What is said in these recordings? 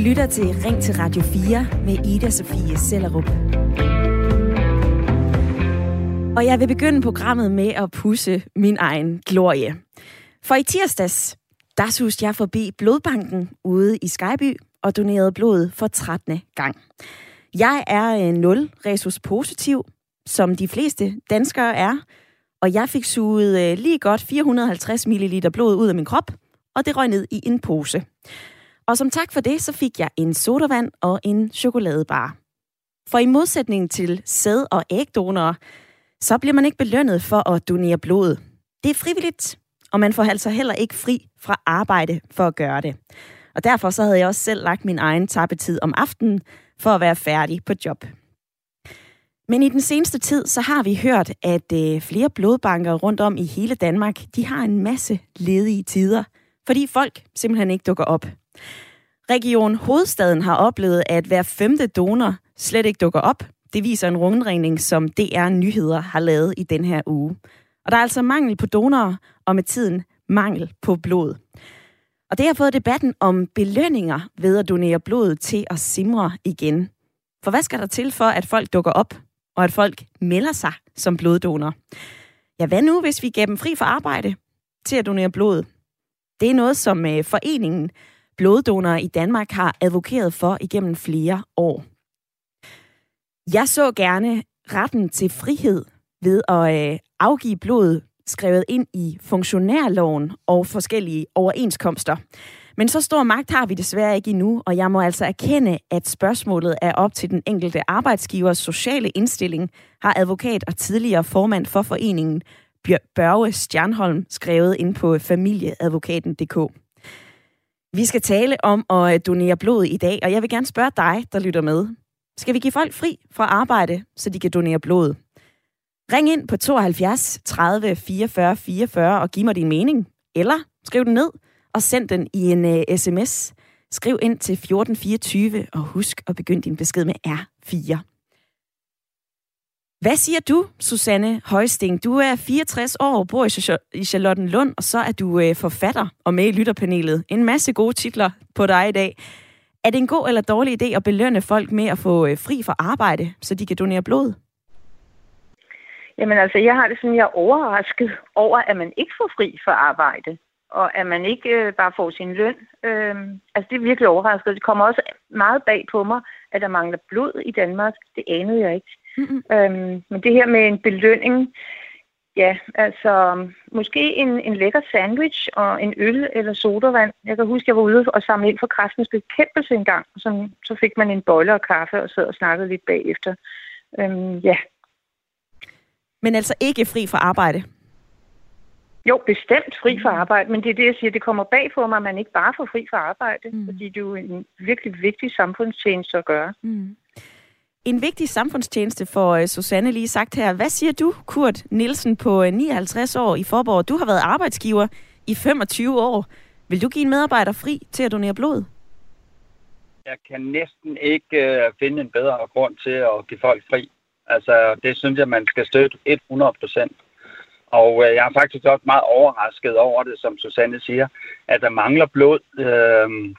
lytter til Ring til Radio 4 med Ida Sofie Sellerup. Og jeg vil begynde programmet med at pusse min egen glorie. For i tirsdags, der suste jeg forbi blodbanken ude i Skyby og donerede blod for 13. gang. Jeg er øh, 0 resus positiv, som de fleste danskere er, og jeg fik suget øh, lige godt 450 ml blod ud af min krop, og det røg ned i en pose. Og som tak for det, så fik jeg en sodavand og en chokoladebar. For i modsætning til sæd- og ægdonorer, så bliver man ikke belønnet for at donere blod. Det er frivilligt, og man får altså heller ikke fri fra arbejde for at gøre det. Og derfor så havde jeg også selv lagt min egen tappetid om aftenen for at være færdig på job. Men i den seneste tid, så har vi hørt, at øh, flere blodbanker rundt om i hele Danmark, de har en masse ledige tider, fordi folk simpelthen ikke dukker op. Region Hovedstaden har oplevet, at hver femte donor slet ikke dukker op. Det viser en rundringning, som DR Nyheder har lavet i den her uge. Og der er altså mangel på donorer, og med tiden mangel på blod. Og det har fået debatten om belønninger ved at donere blod til at simre igen. For hvad skal der til for, at folk dukker op, og at folk melder sig som bloddonor? Ja, hvad nu, hvis vi gav dem fri for arbejde til at donere blod? Det er noget, som øh, foreningen Bloddonorer i Danmark har advokeret for igennem flere år. Jeg så gerne retten til frihed ved at øh, afgive blod skrevet ind i funktionærloven og forskellige overenskomster. Men så stor magt har vi desværre ikke endnu, og jeg må altså erkende, at spørgsmålet er op til den enkelte arbejdsgivers sociale indstilling, har advokat og tidligere formand for foreningen Børge Stjernholm skrevet ind på familieadvokaten.dk. Vi skal tale om at øh, donere blod i dag, og jeg vil gerne spørge dig, der lytter med. Skal vi give folk fri fra arbejde, så de kan donere blod? Ring ind på 72 30 44 44 og giv mig din mening. Eller skriv den ned og send den i en øh, uh, sms. Skriv ind til 1424 og husk at begynde din besked med R4. Hvad siger du, Susanne Højsting? Du er 64 år, og bor i Charlottenlund, og så er du øh, forfatter og med i lytterpanelet. En masse gode titler på dig i dag. Er det en god eller dårlig idé at belønne folk med at få øh, fri fra arbejde, så de kan donere blod? Jamen altså, jeg har det sådan, jeg er overrasket over, at man ikke får fri fra arbejde, og at man ikke øh, bare får sin løn. Øh, altså, det er virkelig overrasket. Det kommer også meget bag på mig, at der mangler blod i Danmark. Det anede jeg ikke. Mm-hmm. Øhm, men det her med en belønning, ja, altså måske en, en lækker sandwich og en øl eller sodavand. Jeg kan huske, jeg var ude og samle ind for kræftens bekæmpelse en gang, og så, så fik man en bolle og kaffe og sad og snakkede lidt bagefter. Øhm, ja. Men altså ikke fri fra arbejde? Jo, bestemt fri fra arbejde, men det er det, jeg siger, det kommer bag for mig, at man ikke bare får fri fra arbejde, mm. fordi det er jo en virkelig vigtig samfundstjeneste at gøre. Mm. En vigtig samfundstjeneste for øh, Susanne lige sagt her. Hvad siger du, Kurt Nielsen på øh, 59 år i Forborg? Du har været arbejdsgiver i 25 år. Vil du give en medarbejder fri til at donere blod? Jeg kan næsten ikke øh, finde en bedre grund til at give folk fri. Altså, det synes jeg, man skal støtte 100 procent. Og jeg er faktisk også meget overrasket over det, som Susanne siger, at der mangler blod. Øh,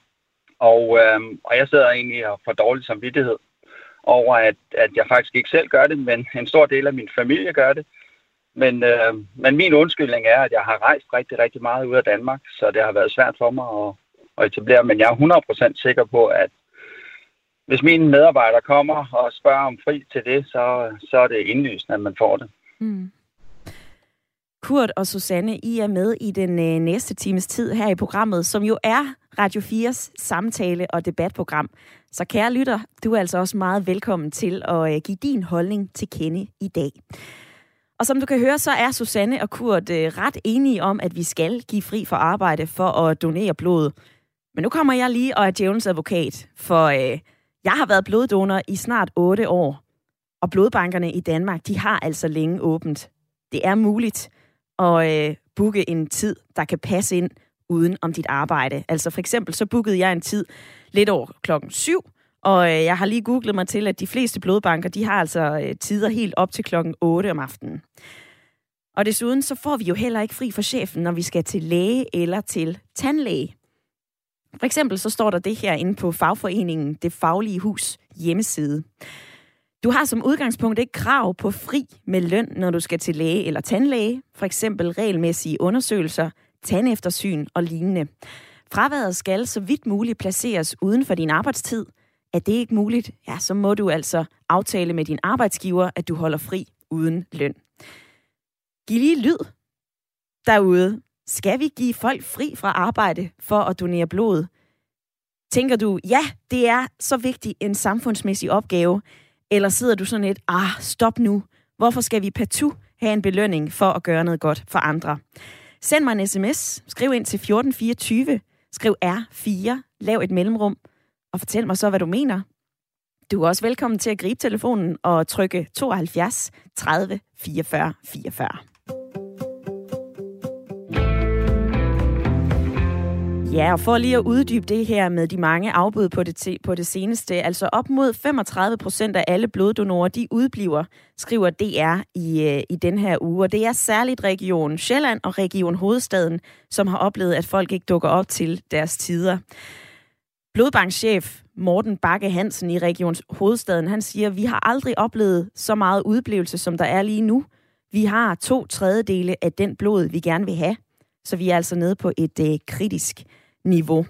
og, øh, og jeg sidder egentlig og får dårlig samvittighed over, at, at jeg faktisk ikke selv gør det, men en stor del af min familie gør det. Men, øh, men min undskyldning er, at jeg har rejst rigtig, rigtig meget ud af Danmark, så det har været svært for mig at, at etablere. Men jeg er 100% sikker på, at hvis mine medarbejdere kommer og spørger om fri til det, så, så er det indlysende, at man får det. Mm. Kurt og Susanne, I er med i den øh, næste times tid her i programmet, som jo er Radio 4's samtale- og debatprogram. Så kære lytter, du er altså også meget velkommen til at øh, give din holdning til kende i dag. Og som du kan høre, så er Susanne og Kurt øh, ret enige om, at vi skal give fri for arbejde for at donere blod. Men nu kommer jeg lige og er djævelens advokat, for øh, jeg har været bloddonor i snart 8 år. Og blodbankerne i Danmark, de har altså længe åbent. Det er muligt at øh, booke en tid, der kan passe ind uden om dit arbejde. Altså for eksempel, så bookede jeg en tid lidt over klokken 7, og øh, jeg har lige googlet mig til, at de fleste blodbanker, de har altså øh, tider helt op til klokken 8 om aftenen. Og desuden så får vi jo heller ikke fri for chefen, når vi skal til læge eller til tandlæge. For eksempel så står der det her inde på fagforeningen Det Faglige Hus hjemmeside. Du har som udgangspunkt ikke krav på fri med løn, når du skal til læge eller tandlæge, for eksempel regelmæssige undersøgelser, tandeftersyn og lignende. Fraværet skal så vidt muligt placeres uden for din arbejdstid. Er det ikke muligt, ja, så må du altså aftale med din arbejdsgiver, at du holder fri uden løn. Giv lige lyd derude. Skal vi give folk fri fra arbejde for at donere blod? Tænker du, ja, det er så vigtig en samfundsmæssig opgave, eller sidder du sådan et, ah, stop nu. Hvorfor skal vi partout have en belønning for at gøre noget godt for andre? Send mig en sms. Skriv ind til 1424. Skriv R4. Lav et mellemrum. Og fortæl mig så, hvad du mener. Du er også velkommen til at gribe telefonen og trykke 72 30 44 44. Ja, og for lige at uddybe det her med de mange afbud på det, på det seneste, altså op mod 35 procent af alle bloddonorer, de udbliver, skriver DR i, øh, i den her uge. Og det er særligt Region Sjælland og Region Hovedstaden, som har oplevet, at folk ikke dukker op til deres tider. Blodbankchef Morten Bakke Hansen i Region Hovedstaden, han siger, vi har aldrig oplevet så meget udblivelse, som der er lige nu. Vi har to tredjedele af den blod, vi gerne vil have. Så vi er altså nede på et øh, kritisk niveau.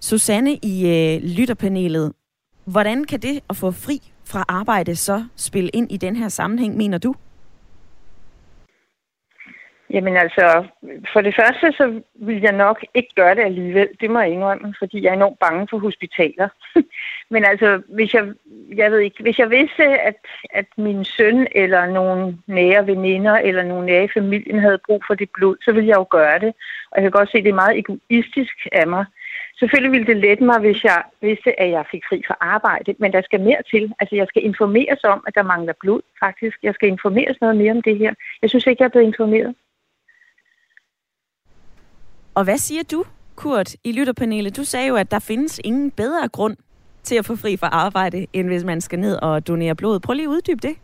Susanne i øh, lytterpanelet, hvordan kan det at få fri fra arbejde så spille ind i den her sammenhæng, mener du? Jamen altså, for det første, så vil jeg nok ikke gøre det alligevel. Det må jeg indrømme, fordi jeg er enormt bange for hospitaler. Men altså, hvis jeg, jeg ved ikke, hvis jeg vidste, at, at min søn eller nogle nære veninder eller nogle nære i familien havde brug for det blod, så ville jeg jo gøre det. Og jeg kan godt se, at det er meget egoistisk af mig. Selvfølgelig ville det lette mig, hvis jeg vidste, at jeg fik fri fra arbejde, men der skal mere til. Altså, jeg skal informeres om, at der mangler blod, faktisk. Jeg skal informeres noget mere om det her. Jeg synes ikke, jeg er blevet informeret. Og hvad siger du, Kurt, i lytterpanelet? Du sagde jo, at der findes ingen bedre grund til at få fri fra arbejde, end hvis man skal ned og donere blod. Prøv lige at uddybe det.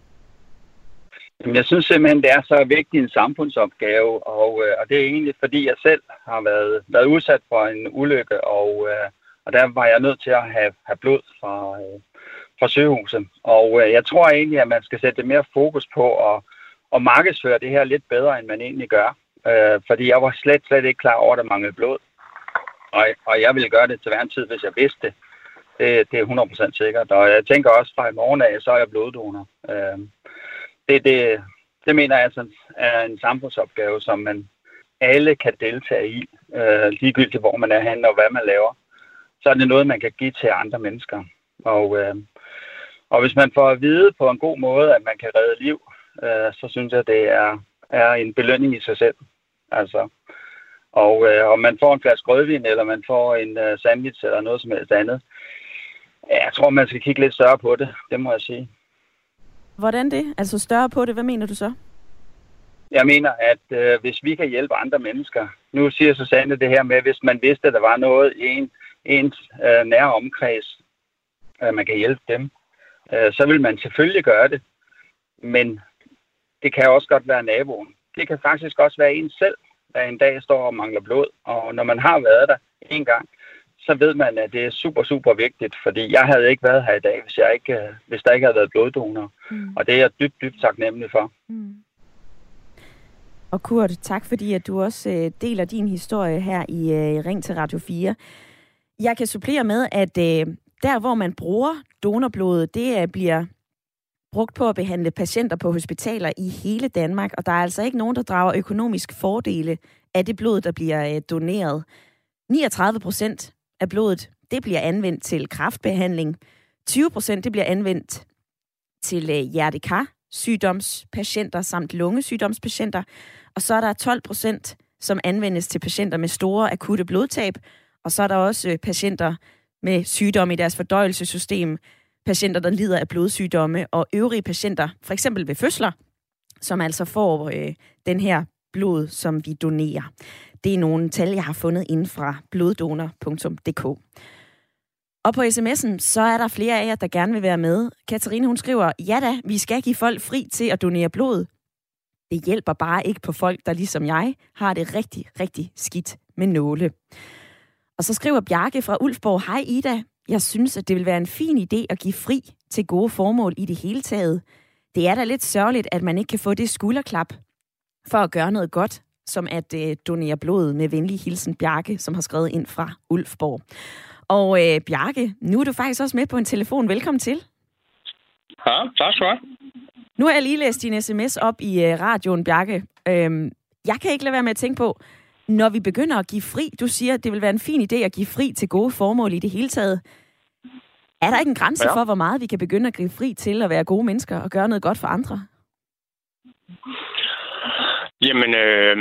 Jeg synes simpelthen, det er så vigtig en samfundsopgave, og, øh, og det er egentlig, fordi jeg selv har været, været udsat for en ulykke, og, øh, og der var jeg nødt til at have, have blod fra, øh, fra sygehuset. Og øh, jeg tror egentlig, at man skal sætte mere fokus på at, at markedsføre det her lidt bedre, end man egentlig gør. Øh, fordi jeg var slet, slet ikke klar over, at der manglede blod. Og, og jeg ville gøre det til hver en tid, hvis jeg vidste det. Det, det er 100% sikkert. Og jeg tænker også fra i morgen af, så er jeg bloddonor. Øh, det, det, det mener jeg altså er en samfundsopgave, som man alle kan deltage i, øh, ligegyldigt hvor man er henne og hvad man laver. Så er det noget, man kan give til andre mennesker. Og, øh, og hvis man får at vide på en god måde, at man kan redde liv, øh, så synes jeg, det er, er en belønning i sig selv. Altså, og øh, om man får en flaske rødvin, eller man får en øh, sandwich, eller noget som helst andet, jeg tror, man skal kigge lidt større på det, det må jeg sige. Hvordan det? Altså større på det, hvad mener du så? Jeg mener, at øh, hvis vi kan hjælpe andre mennesker, nu siger Susanne det her med, hvis man vidste, at der var noget i en, ens øh, nære omkreds, øh, man kan hjælpe dem, øh, så vil man selvfølgelig gøre det. Men det kan også godt være naboen. Det kan faktisk også være en selv, der en dag står og mangler blod. Og når man har været der en gang, så ved man, at det er super, super vigtigt, fordi jeg havde ikke været her i dag, hvis, jeg ikke, øh, hvis der ikke havde været bloddonor. Mm. Og det er jeg dybt, dybt taknemmelig for. Mm. Og Kurt, tak fordi at du også øh, deler din historie her i øh, Ring til Radio 4. Jeg kan supplere med, at øh, der hvor man bruger donorblodet, det øh, bliver brugt på at behandle patienter på hospitaler i hele Danmark, og der er altså ikke nogen, der drager økonomisk fordele af det blod, der bliver øh, doneret. 39 procent af blodet, det bliver anvendt til kraftbehandling. 20 procent, det bliver anvendt til øh, hjertekar, sygdomspatienter samt lungesygdomspatienter. Og så er der 12 procent, som anvendes til patienter med store akutte blodtab. Og så er der også øh, patienter med sygdom i deres fordøjelsessystem, patienter, der lider af blodsygdomme, og øvrige patienter, for eksempel ved fødsler, som altså får øh, den her blod, som vi donerer. Det er nogle tal, jeg har fundet inden fra bloddonor.dk. Og på sms'en, så er der flere af jer, der gerne vil være med. Katarina, hun skriver, ja da, vi skal give folk fri til at donere blod. Det hjælper bare ikke på folk, der ligesom jeg har det rigtig, rigtig skidt med nåle. Og så skriver Bjarke fra Ulfborg, hej Ida, jeg synes, at det vil være en fin idé at give fri til gode formål i det hele taget. Det er da lidt sørgeligt, at man ikke kan få det skulderklap for at gøre noget godt, som at øh, donere blod med venlig hilsen Bjarke, som har skrevet ind fra Ulfborg. Og øh, Bjarke, nu er du faktisk også med på en telefon. Velkommen til. Ja, tak skal du Nu har jeg lige læst din sms op i øh, radioen, Bjarke. Øhm, jeg kan ikke lade være med at tænke på, når vi begynder at give fri, du siger, at det vil være en fin idé at give fri til gode formål i det hele taget. Er der ikke en grænse ja. for, hvor meget vi kan begynde at give fri til at være gode mennesker og gøre noget godt for andre? Jamen, øh,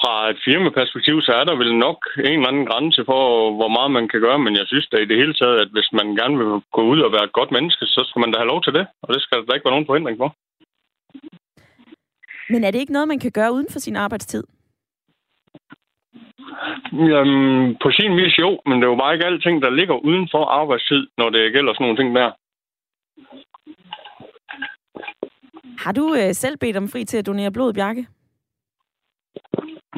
fra et firmaperspektiv, så er der vel nok en eller anden grænse for, hvor meget man kan gøre, men jeg synes da i det hele taget, at hvis man gerne vil gå ud og være et godt menneske, så skal man da have lov til det, og det skal der ikke være nogen forhindring for. Men er det ikke noget, man kan gøre uden for sin arbejdstid? Jamen, på sin vis jo, men det er jo bare ikke alting, der ligger uden for arbejdstid, når det gælder sådan nogle ting der. Har du øh, selv bedt om fri til at donere blod, Bjarke?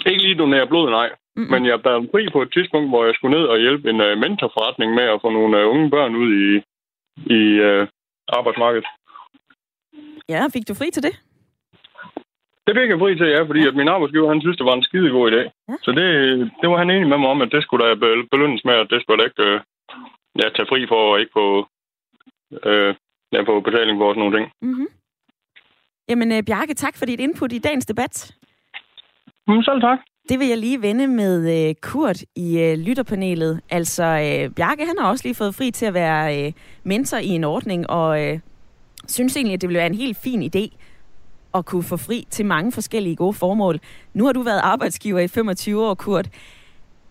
Ikke lige donere blod, nej. Mm. Men jeg bad fri på et tidspunkt, hvor jeg skulle ned og hjælpe en uh, mentorforretning med at få nogle uh, unge børn ud i, i uh, arbejdsmarkedet. Ja, fik du fri til det? Det fik jeg fri til, ja, fordi ja. at min arbejdsgiver, han synes, det var en skide god idé. Ja. Så det, det var han enig med mig om, at det skulle da belønnes med, at det skulle da ikke uh, ja, tage fri for og ikke få, uh, ja, få betaling for sådan nogle ting. Mm-hmm. Jamen, Bjarke, tak for dit input i dagens debat. Mm, selv tak. Det vil jeg lige vende med øh, Kurt i øh, lytterpanelet. Altså, øh, Bjarke han har også lige fået fri til at være øh, mentor i en ordning, og øh, synes egentlig, at det ville være en helt fin idé at kunne få fri til mange forskellige gode formål. Nu har du været arbejdsgiver i 25 år, Kurt.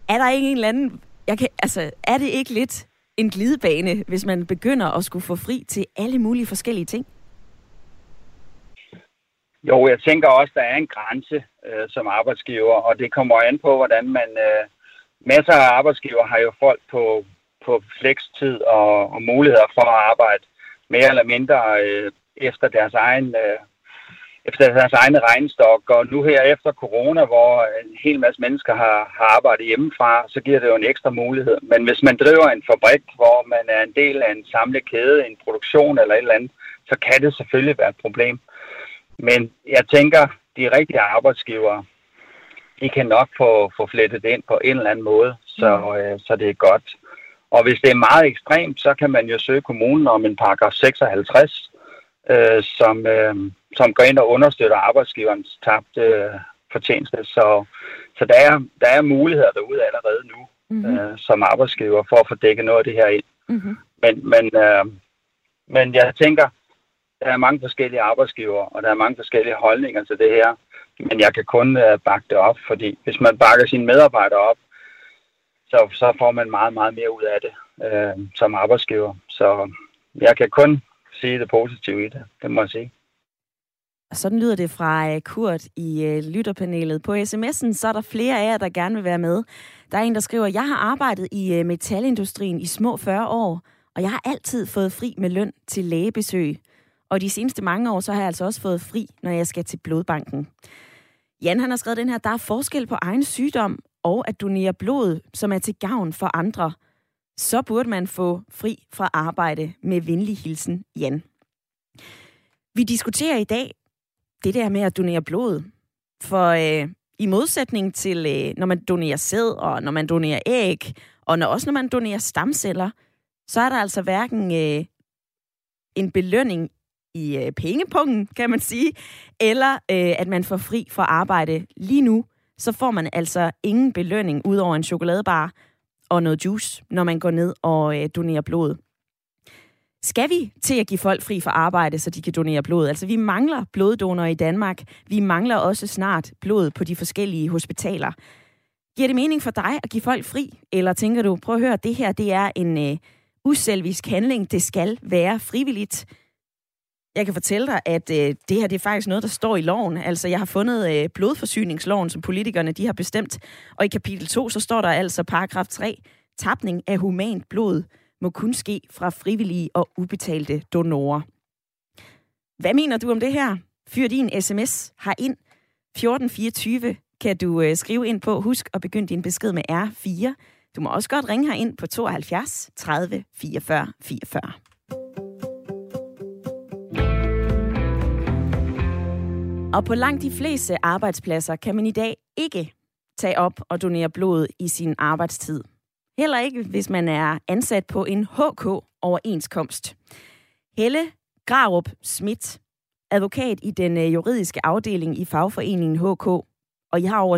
Er der ikke en eller anden... Jeg kan, altså, er det ikke lidt en glidebane, hvis man begynder at skulle få fri til alle mulige forskellige ting? Jo, jeg tænker også, der er en grænse øh, som arbejdsgiver, og det kommer an på, hvordan man... Øh, masser af arbejdsgiver har jo folk på, på flekstid og, og muligheder for at arbejde mere eller mindre øh, efter deres egen... Øh, efter deres egne regnstok, og nu her efter corona, hvor en hel masse mennesker har, har arbejdet hjemmefra, så giver det jo en ekstra mulighed. Men hvis man driver en fabrik, hvor man er en del af en samlet kæde, en produktion eller et eller andet, så kan det selvfølgelig være et problem. Men jeg tænker, de rigtige arbejdsgivere, de kan nok få, få flettet ind på en eller anden måde, så, mm. øh, så det er godt. Og hvis det er meget ekstremt, så kan man jo søge kommunen om en paragraf 56, øh, som, øh, som går ind og understøtter arbejdsgiverens tabte øh, fortjeneste. Så, så der, er, der er muligheder derude allerede nu mm-hmm. øh, som arbejdsgiver for at få dækket noget af det her ind. Mm-hmm. Men, men, øh, men jeg tænker, der er mange forskellige arbejdsgiver, og der er mange forskellige holdninger til det her. Men jeg kan kun uh, bakke det op, fordi hvis man bakker sine medarbejdere op, så, så får man meget, meget mere ud af det uh, som arbejdsgiver. Så jeg kan kun sige det positive i det, det må jeg sige. Sådan lyder det fra øh, Kurt i lytterpanelet. På sms'en så er der flere af jer, der gerne vil være med. Der er en, der skriver, jeg har arbejdet i metalindustrien i små 40 år, og jeg har altid fået fri med løn til lægebesøg. Og de seneste mange år, så har jeg altså også fået fri, når jeg skal til blodbanken. Jan han har skrevet den her, der er forskel på egen sygdom og at donere blod, som er til gavn for andre. Så burde man få fri fra arbejde med venlig hilsen, Jan. Vi diskuterer i dag det der med at donere blod. For øh, i modsætning til, øh, når man donerer sæd, og når man donerer æg, og når, også når man donerer stamceller, så er der altså hverken øh, en belønning i øh, pengepungen, kan man sige, eller øh, at man får fri fra arbejde lige nu, så får man altså ingen belønning ud over en chokoladebar og noget juice, når man går ned og øh, donerer blod. Skal vi til at give folk fri fra arbejde, så de kan donere blod? Altså, vi mangler bloddonorer i Danmark. Vi mangler også snart blod på de forskellige hospitaler. Giver det mening for dig at give folk fri? Eller tænker du, prøv at høre, det her det er en øh, uselvisk handling. Det skal være frivilligt. Jeg kan fortælle dig, at øh, det her det er faktisk noget, der står i loven. Altså, jeg har fundet øh, blodforsyningsloven, som politikerne de har bestemt. Og i kapitel 2, så står der altså paragraf 3. Tapning af humant blod må kun ske fra frivillige og ubetalte donorer. Hvad mener du om det her? Fyr din sms har ind. 1424 kan du øh, skrive ind på. Husk at begynde din besked med R4. Du må også godt ringe her ind på 72 30 44 44. Og på langt de fleste arbejdspladser kan man i dag ikke tage op og donere blod i sin arbejdstid. Heller ikke, hvis man er ansat på en HK-overenskomst. Helle Grarup Schmidt, advokat i den øh, juridiske afdeling i fagforeningen HK, og I har over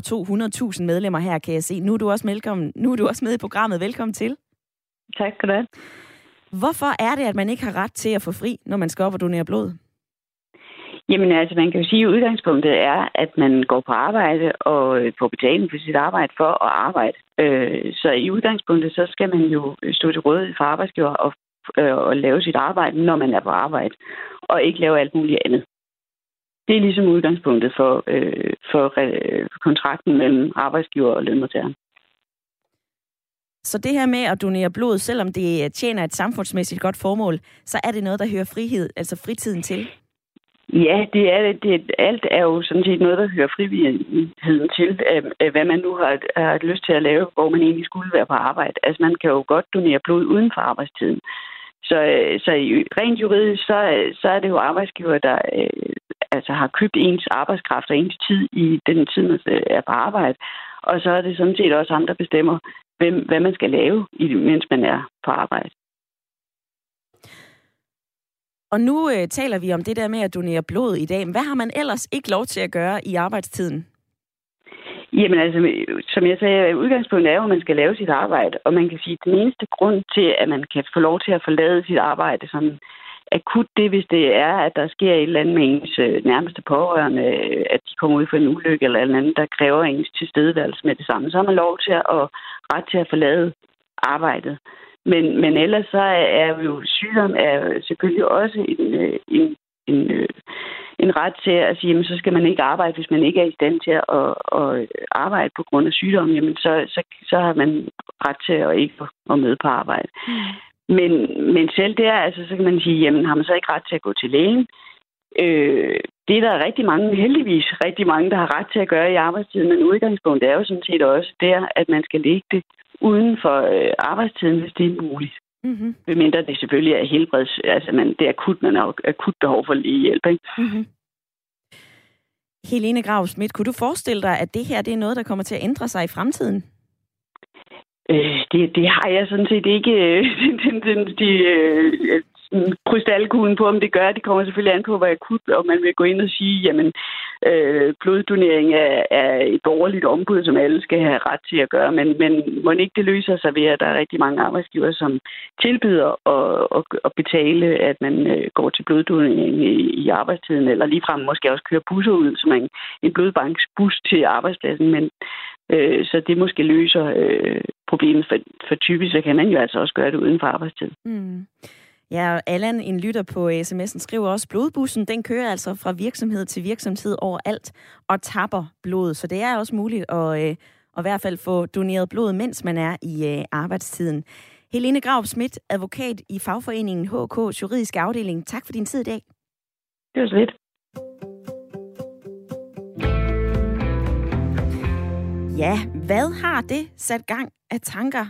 200.000 medlemmer her, kan jeg se. Nu er du også, velkommen, nu er du også med i programmet. Velkommen til. Tak skal du have. Hvorfor er det, at man ikke har ret til at få fri, når man skal op og donere blod? Jamen altså, man kan jo sige, at udgangspunktet er, at man går på arbejde og øh, får betaling for sit arbejde for at arbejde. Øh, så i udgangspunktet, så skal man jo stå til rådighed for arbejdsgiver og, øh, og lave sit arbejde, når man er på arbejde, og ikke lave alt muligt andet. Det er ligesom udgangspunktet for, øh, for øh, kontrakten mellem arbejdsgiver og lønmodtager. Så det her med at donere blod, selvom det tjener et samfundsmæssigt godt formål, så er det noget, der hører frihed, altså fritiden til? Ja, det er det. Alt er jo sådan set noget, der hører frivilligheden til, øh, øh, hvad man nu har, har lyst til at lave, hvor man egentlig skulle være på arbejde. Altså, man kan jo godt donere blod uden for arbejdstiden. Så, øh, så rent juridisk, så, så er det jo arbejdsgiver, der altså har købt ens arbejdskraft og ens tid i den tid, man er på arbejde. Og så er det sådan set også andre, der bestemmer, hvem, hvad man skal lave, mens man er på arbejde. Og nu øh, taler vi om det der med at donere blod i dag. Hvad har man ellers ikke lov til at gøre i arbejdstiden? Jamen altså, som jeg sagde, udgangspunktet er jo, at man skal lave sit arbejde. Og man kan sige, at den eneste grund til, at man kan få lov til at forlade sit arbejde sådan akut, det hvis det er, at der sker et eller andet med ens øh, nærmeste pårørende, at de kommer ud for en ulykke eller noget andet, der kræver ens tilstedeværelse med det samme. Så har man lov til at ret til at forlade arbejdet. Men, men ellers så er jo sygdom er selvfølgelig også en, øh, en, en, øh, en ret til at sige, jamen, så skal man ikke arbejde, hvis man ikke er i stand til at, at arbejde på grund af sygdom, jamen så, så, så har man ret til at ikke at møde på arbejde. Mm. Men, men selv der, altså, så kan man sige, jamen har man så ikke ret til at gå til lægen? Øh, det er der rigtig mange, heldigvis rigtig mange, der har ret til at gøre i arbejdstiden, men udgangspunktet er jo sådan set også der, at man skal lægge det uden for øh, arbejdstiden, hvis det er muligt. Mm-hmm. Medmindre det selvfølgelig er helbreds... Altså, man, det er akut, man har akut behov for hjælp, ikke? Mm-hmm. Helene Grav Schmidt, kunne du forestille dig, at det her det er noget, der kommer til at ændre sig i fremtiden? Øh, det, det har jeg sådan set ikke øh, den, den, de, øh, krystalkuglen på, om det gør. Det kommer selvfølgelig an på, hvad akut, og man vil gå ind og sige, jamen, øh, bloddonering er, er et borgerligt ombud, som alle skal have ret til at gøre. Men, men må ikke det løser sig ved, at der er rigtig mange arbejdsgiver, som tilbyder at, at, at betale, at man øh, går til bloddonering i, i arbejdstiden, eller ligefrem måske også kører busser ud, som en, en blodbanksbus til arbejdspladsen. Men, øh, så det måske løser øh, problemet, for, for typisk så kan man jo altså også gøre det uden for arbejdstid. Mm. Ja, Allan, en lytter på sms'en, skriver også, blodbussen, den kører altså fra virksomhed til virksomhed overalt og tapper blod. Så det er også muligt at, øh, at i hvert fald få doneret blod, mens man er i øh, arbejdstiden. Helene Grav Schmidt, advokat i fagforeningen HK Juridiske Afdeling. Tak for din tid i dag. Det var så lidt. Ja, hvad har det sat gang af tanker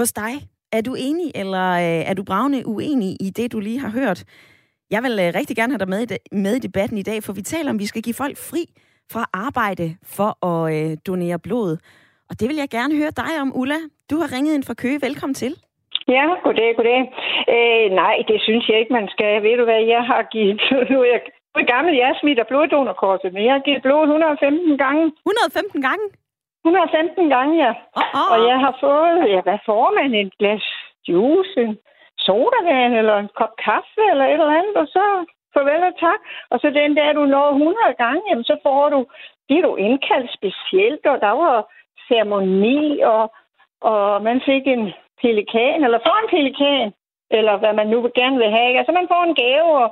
hos dig? Er du enig, eller øh, er du bravende uenig i det, du lige har hørt? Jeg vil øh, rigtig gerne have dig med i, med i debatten i dag, for vi taler om, at vi skal give folk fri fra arbejde for at øh, donere blod. Og det vil jeg gerne høre dig om, Ulla. Du har ringet ind fra Køge. Velkommen til. Ja, goddag, goddag. Øh, nej, det synes jeg ikke, man skal. Ved du hvad, jeg har givet... Nu er jeg gammel, jeg smitter bloddonorkortet, men jeg har givet blod 115 gange. 115 gange? 115 gange, ja. Oh, Og jeg har fået, ja, hvad får man? Et glas juice, en sodavand eller en kop kaffe eller et eller andet, og så farvel og tak. Og så den der, du når 100 gange, jamen, så får du, det er du indkaldt specielt, og der var ceremoni, og, og man fik en pelikan, eller får en pelikan, eller hvad man nu gerne vil have. Altså, man får en gave, og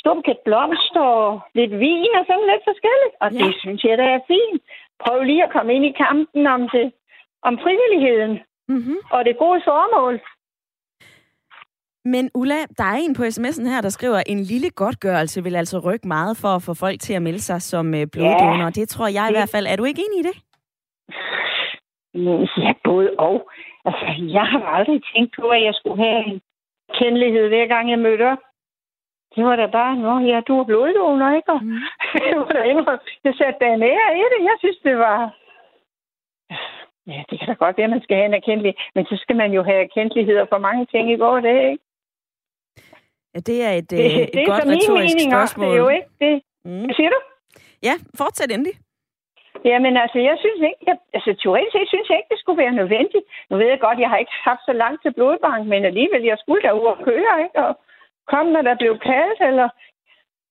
stumket blomster og lidt vin og sådan lidt forskelligt. Og ja. det synes jeg, der er fint prøv lige at komme ind i kampen om det, om frivilligheden mm-hmm. og det gode formål. Men Ulla, der er en på sms'en her, der skriver, en lille godtgørelse vil altså rykke meget for at få folk til at melde sig som øh, bloddonor. Ja, det tror jeg i hvert fald. Er du ikke enig i det? Ja, både og. Altså, jeg har aldrig tænkt på, at jeg skulle have en kendelighed hver gang jeg mødte op. Det var da bare, nå ja, du er bloddonor, ikke? Og mm. det var da Jeg satte da en ære i det. Jeg synes, det var... Ja, det kan da godt være, at man skal have en erkendelighed. Men så skal man jo have erkendeligheder for mange ting i går dag, ikke? Ja, det er et, det, et det godt retorisk spørgsmål. Det er jo ikke det. Mm. Hvad siger du? Ja, fortsæt endelig. Jamen altså, jeg synes ikke, jeg, altså teoretisk set synes jeg ikke, det skulle være nødvendigt. Nu ved jeg godt, jeg har ikke haft så langt til blodbank, men alligevel, jeg skulle derud og køre, ikke? Og kom, når der blev kaldt, eller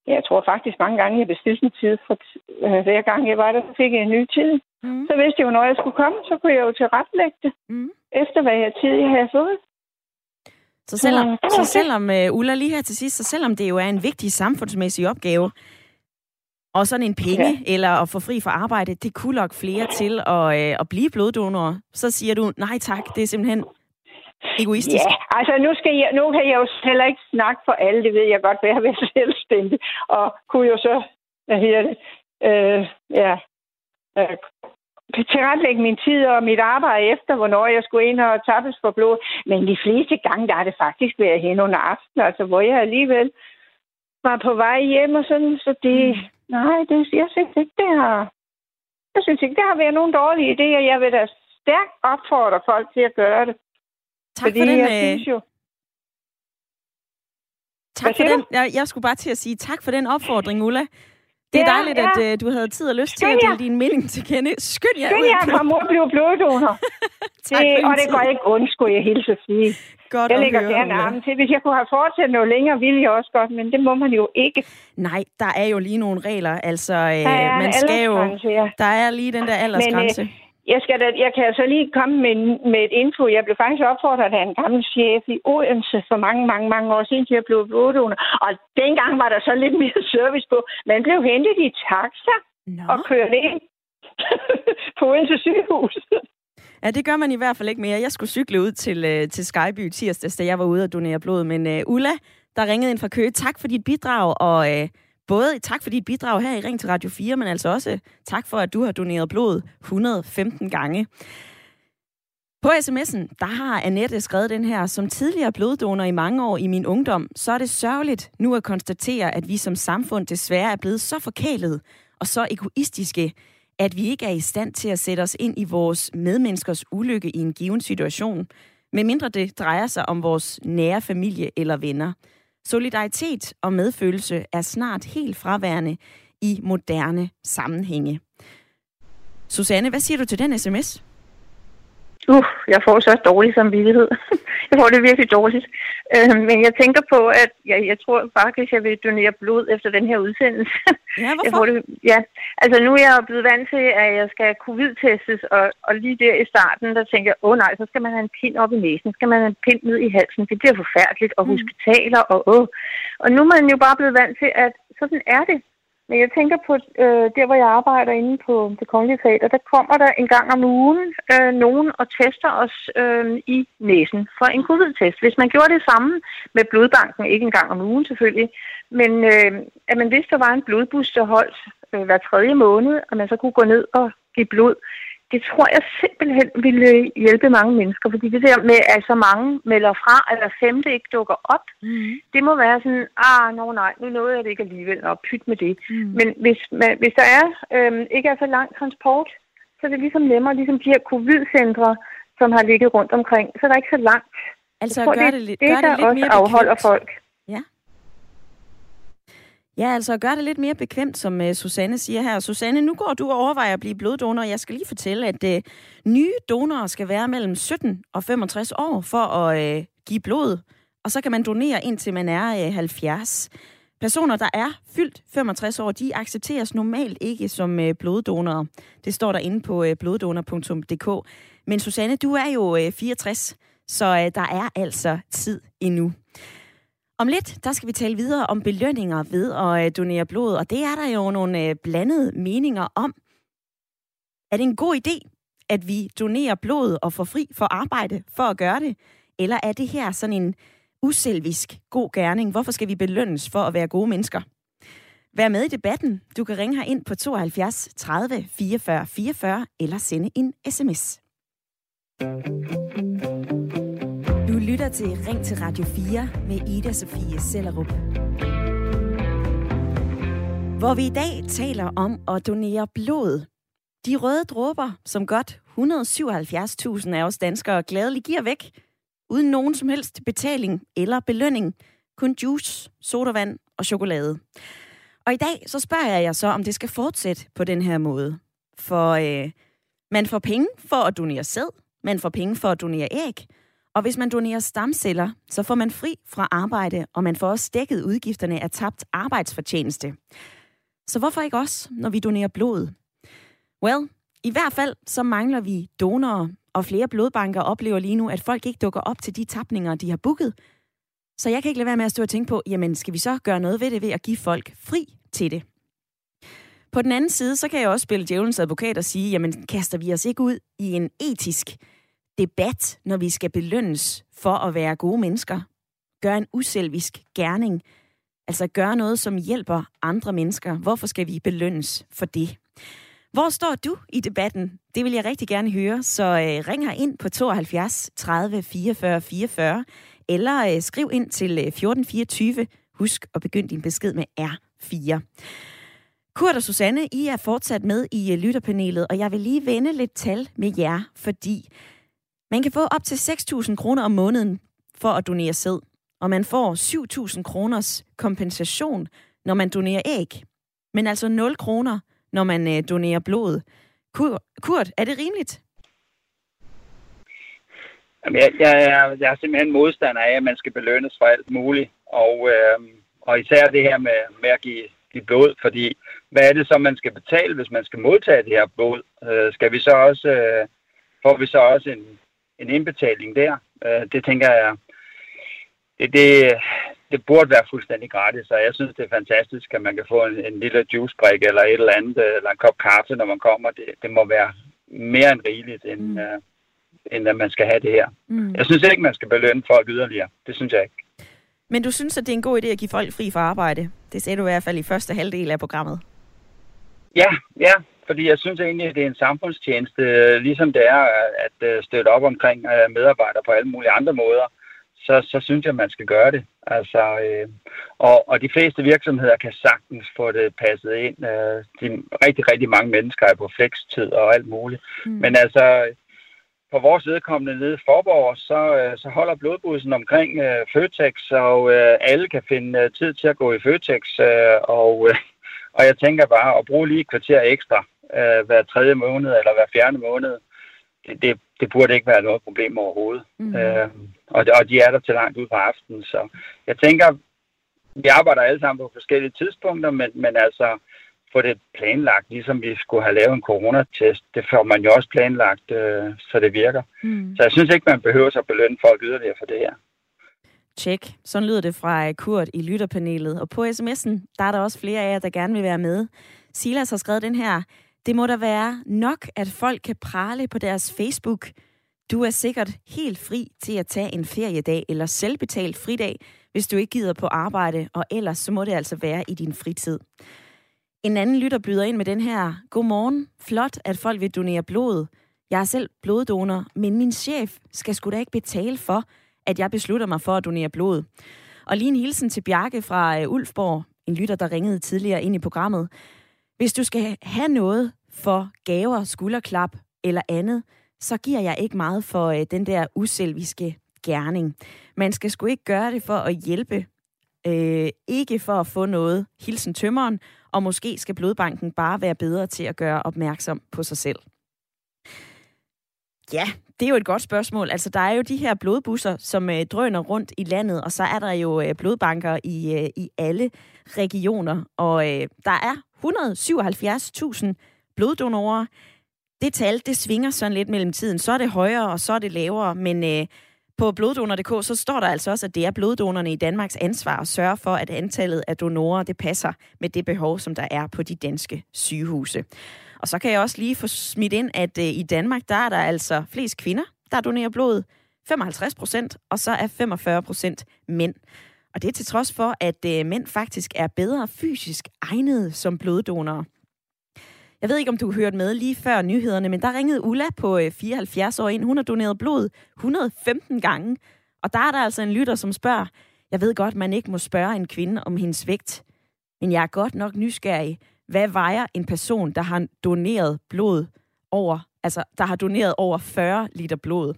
jeg tror faktisk mange gange, jeg bestilte en tid, for øh, hver gang jeg var der, fik jeg en ny tid. Mm. Så vidste jeg jo, når jeg skulle komme, så kunne jeg jo tilrettelægge det, mm. efter hvad jeg tid jeg havde fået. Så selvom, så selvom uh, Ulla lige her til sidst, så selvom det jo er en vigtig samfundsmæssig opgave, og sådan en penge, ja. eller at få fri fra arbejde, det kunne lokke flere til at, øh, at blive bloddonorer. Så siger du, nej tak, det er simpelthen egoistisk. Ja, altså nu, skal jeg, nu kan jeg jo heller ikke snakke for alle, det ved jeg godt, hvad jeg vil selvstændig. Og kunne jo så, hvad hedder det, øh, ja, øh, tilrettelægge min tid og mit arbejde efter, hvornår jeg skulle ind og tappes for blod. Men de fleste gange, der er det faktisk været hen under aften, altså hvor jeg alligevel var på vej hjem og sådan, så det, mm. nej, det, jeg synes ikke, det har, jeg synes ikke, det har været nogen dårlige idéer. Jeg vil da stærkt opfordre folk til at gøre det. Tak Fordi for den, jeg øh... synes jo, Tak for den. Jeg, jeg skulle bare til at sige tak for den opfordring, Ulla. Det er ja, dejligt, ja. at uh, du havde tid og lyst til at dele din mening til kende. Skynd jer Skynd jer, og blive bloddonor. det, og det går ikke ondt, skulle jeg hilse at sige. Godt jeg lægger gerne armen til. Hvis jeg kunne have fortsat noget længere, ville jeg også godt, men det må man jo ikke. Nej, der er jo lige nogle regler. Altså, øh, man skal jo, der er lige den der aldersgrænse. Men, øh, jeg, skal da, jeg kan altså lige komme med, med et info. Jeg blev faktisk opfordret af en gammel chef i Odense for mange, mange, mange år siden, til at blive bloddonor. Og dengang var der så lidt mere service på. Man blev hentet i taxa Nå. og kørt ind på Odense sygehus. Ja, det gør man i hvert fald ikke mere. Jeg skulle cykle ud til, øh, til Skyby tirsdag, da jeg var ude og donere blod. Men uh, Ulla, der ringede ind fra Køge, tak for dit bidrag, og uh, både tak for dit bidrag her i Ring til Radio 4, men altså også tak for, at du har doneret blod 115 gange. På sms'en, der har Annette skrevet den her, som tidligere bloddonor i mange år i min ungdom, så er det sørgeligt nu at konstatere, at vi som samfund desværre er blevet så forkælet og så egoistiske, at vi ikke er i stand til at sætte os ind i vores medmenneskers ulykke i en given situation, medmindre det drejer sig om vores nære familie eller venner. Solidaritet og medfølelse er snart helt fraværende i moderne sammenhænge. Susanne, hvad siger du til den sms? Uh, jeg får så dårlig samvittighed. jeg får det virkelig dårligt. Øh, men jeg tænker på, at jeg, jeg tror faktisk, jeg vil donere blod efter den her udsendelse. Ja, hvorfor? Jeg får det, ja, altså nu er jeg blevet vant til, at jeg skal covid-testes, og, og lige der i starten, der tænker jeg, åh oh, nej, så skal man have en pind op i næsen, så skal man have en pind ned i halsen. Det bliver forfærdeligt, og mm. hospitaler, og åh. Oh. Og nu er man jo bare blevet vant til, at sådan er det. Men jeg tænker på, øh, der hvor jeg arbejder inde på det kongelige teater, der kommer der en gang om ugen øh, nogen og tester os øh, i næsen for en covid-test. Hvis man gjorde det samme med blodbanken, ikke en gang om ugen selvfølgelig, men øh, at man vidste, der var en blodbus, der holdt øh, hver tredje måned, og man så kunne gå ned og give blod, det tror jeg simpelthen ville hjælpe mange mennesker, fordi det der med, at så mange melder fra, eller femte ikke dukker op, mm. det må være sådan, ah, no, nej, nu nåede jeg det ikke alligevel, og pyt med det. Mm. Men hvis, man, hvis der er, øhm, ikke er så lang transport, så er det ligesom nemmere, ligesom de her covid-centre, som har ligget rundt omkring, så er der ikke så langt. Altså tror, gør det, det, det, gør det lidt også mere afholder folk. Ja. Ja, altså gør det lidt mere bekvemt, som uh, Susanne siger her. Susanne, nu går du og overvejer at blive bloddonor. Jeg skal lige fortælle, at uh, nye donorer skal være mellem 17 og 65 år for at uh, give blod. Og så kan man donere indtil man er uh, 70. Personer, der er fyldt 65 år, de accepteres normalt ikke som uh, bloddonorer. Det står der inde på uh, bloddonor.dk. Men Susanne, du er jo uh, 64, så uh, der er altså tid endnu. Om lidt, der skal vi tale videre om belønninger ved at øh, donere blod, og det er der jo nogle øh, blandede meninger om. Er det en god idé, at vi donerer blod og får fri for arbejde for at gøre det? Eller er det her sådan en uselvisk god gerning? Hvorfor skal vi belønnes for at være gode mennesker? Vær med i debatten. Du kan ringe her ind på 72 30 44 44 eller sende en sms. Du lytter til Ring til Radio 4 med Ida Sofie Sellerup. Hvor vi i dag taler om at donere blod. De røde dråber, som godt 177.000 af os danskere gladeligt giver væk, uden nogen som helst betaling eller belønning. Kun juice, sodavand og chokolade. Og i dag så spørger jeg jer så, om det skal fortsætte på den her måde. For øh, man får penge for at donere sæd, man får penge for at donere æg, og hvis man donerer stamceller, så får man fri fra arbejde, og man får også dækket udgifterne af tabt arbejdsfortjeneste. Så hvorfor ikke også, når vi donerer blod? Well, i hvert fald så mangler vi donorer, og flere blodbanker oplever lige nu, at folk ikke dukker op til de tapninger, de har booket. Så jeg kan ikke lade være med at stå og tænke på, jamen skal vi så gøre noget ved det ved at give folk fri til det? På den anden side, så kan jeg også spille djævelens advokat og sige, jamen kaster vi os ikke ud i en etisk debat, når vi skal belønnes for at være gode mennesker? Gør en uselvisk gerning. Altså gøre noget, som hjælper andre mennesker. Hvorfor skal vi belønnes for det? Hvor står du i debatten? Det vil jeg rigtig gerne høre, så øh, ring her ind på 72 30 44 44, eller øh, skriv ind til øh, 1424. Husk at begynde din besked med R4. Kurt og Susanne, I er fortsat med i øh, lytterpanelet, og jeg vil lige vende lidt tal med jer, fordi man kan få op til 6.000 kroner om måneden for at donere sæd, og man får 7.000 kroners kompensation, når man donerer æg. Men altså 0 kroner, når man øh, donerer blod. Kurt, er det rimeligt? Jamen, jeg, jeg, er, jeg er simpelthen modstander af, at man skal belønnes for alt muligt. Og, øh, og især det her med, med at give, give blod, fordi hvad er det så, man skal betale, hvis man skal modtage det her blod? Øh, skal vi så også, øh, får vi så også en, en indbetaling der? Øh, det tænker jeg, det, det, det burde være fuldstændig gratis, og jeg synes, det er fantastisk, at man kan få en, en lille juicebrik eller et eller andet, eller en kop kaffe, når man kommer. Det, det må være mere end rigeligt, end, mm. uh, end at man skal have det her. Mm. Jeg synes ikke, man skal belønne folk yderligere. Det synes jeg ikke. Men du synes, at det er en god idé at give folk fri fra arbejde? Det sagde du i hvert fald i første halvdel af programmet. Ja, ja, fordi jeg synes egentlig, at det er en samfundstjeneste, ligesom det er at øh, støtte op omkring øh, medarbejdere på alle mulige andre måder så, så synes jeg, at man skal gøre det. Altså, øh, og, og de fleste virksomheder kan sagtens få det passet ind. Øh, de, rigtig, rigtig mange mennesker er på flekstid og alt muligt. Mm. Men altså, på vores vedkommende nede i Forborg, så, øh, så holder blodbussen omkring øh, Føtex, og øh, alle kan finde øh, tid til at gå i Føtex. Øh, og, øh, og jeg tænker bare at bruge lige et kvarter ekstra øh, hver tredje måned eller hver fjerde måned. Det, det, det burde ikke være noget problem overhovedet. Mm. Øh, og, og de er der til langt ud på aftenen. Så jeg tænker, vi arbejder alle sammen på forskellige tidspunkter, men, men altså få det planlagt, ligesom vi skulle have lavet en coronatest. Det får man jo også planlagt, øh, så det virker. Mm. Så jeg synes ikke, man behøver at belønne folk yderligere for det her. Tjek. Sådan lyder det fra Kurt i lytterpanelet. Og på sms'en, der er der også flere af jer, der gerne vil være med. Silas har skrevet den her. Det må da være nok, at folk kan prale på deres Facebook. Du er sikkert helt fri til at tage en feriedag eller selvbetalt fridag, hvis du ikke gider på arbejde, og ellers så må det altså være i din fritid. En anden lytter byder ind med den her. Godmorgen. Flot, at folk vil donere blod. Jeg er selv bloddonor, men min chef skal sgu da ikke betale for, at jeg beslutter mig for at donere blod. Og lige en hilsen til Bjarke fra øh, Ulfborg, en lytter, der ringede tidligere ind i programmet. Hvis du skal have noget for gaver, skulderklap eller andet, så giver jeg ikke meget for øh, den der uselviske gerning. Man skal sgu ikke gøre det for at hjælpe, øh, ikke for at få noget. Hilsen tømmeren, og måske skal blodbanken bare være bedre til at gøre opmærksom på sig selv. Ja, det er jo et godt spørgsmål. Altså, der er jo de her blodbusser, som øh, drøner rundt i landet, og så er der jo øh, blodbanker i, øh, i alle regioner. Og øh, der er 177.000 bloddonorer. Det tal, det svinger sådan lidt mellem tiden. Så er det højere, og så er det lavere, men øh, på bloddonor.dk, så står der altså også, at det er bloddonorerne i Danmarks ansvar at sørge for, at antallet af donorer, det passer med det behov, som der er på de danske sygehuse. Og så kan jeg også lige få smidt ind, at øh, i Danmark, der er der altså flest kvinder, der donerer blod. 55 procent, og så er 45 procent mænd. Og det er til trods for, at øh, mænd faktisk er bedre fysisk egnede som bloddonorer. Jeg ved ikke, om du hørte med lige før nyhederne, men der ringede Ulla på øh, 74 år ind. Hun har doneret blod 115 gange. Og der er der altså en lytter, som spørger, jeg ved godt, man ikke må spørge en kvinde om hendes vægt, men jeg er godt nok nysgerrig. Hvad vejer en person, der har doneret blod over, altså der har doneret over 40 liter blod?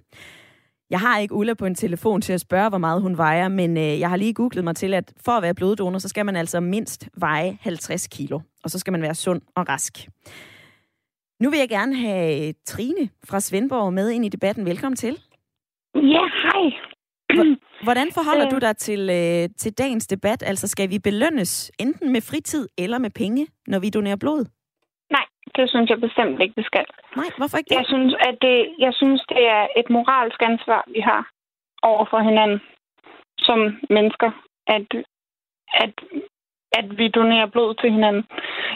Jeg har ikke Ulla på en telefon til at spørge, hvor meget hun vejer, men øh, jeg har lige googlet mig til, at for at være bloddonor, så skal man altså mindst veje 50 kilo, og så skal man være sund og rask. Nu vil jeg gerne have Trine fra Svendborg med ind i debatten. Velkommen til. Ja, hej. Hvordan forholder øh. du dig til, øh, til dagens debat? Altså, skal vi belønnes enten med fritid eller med penge, når vi donerer blod? Det synes jeg bestemt ikke, det skal. Nej, hvorfor ikke det? Jeg synes, at det, jeg synes, det er et moralsk ansvar, vi har over for hinanden som mennesker, at, at, at vi donerer blod til hinanden.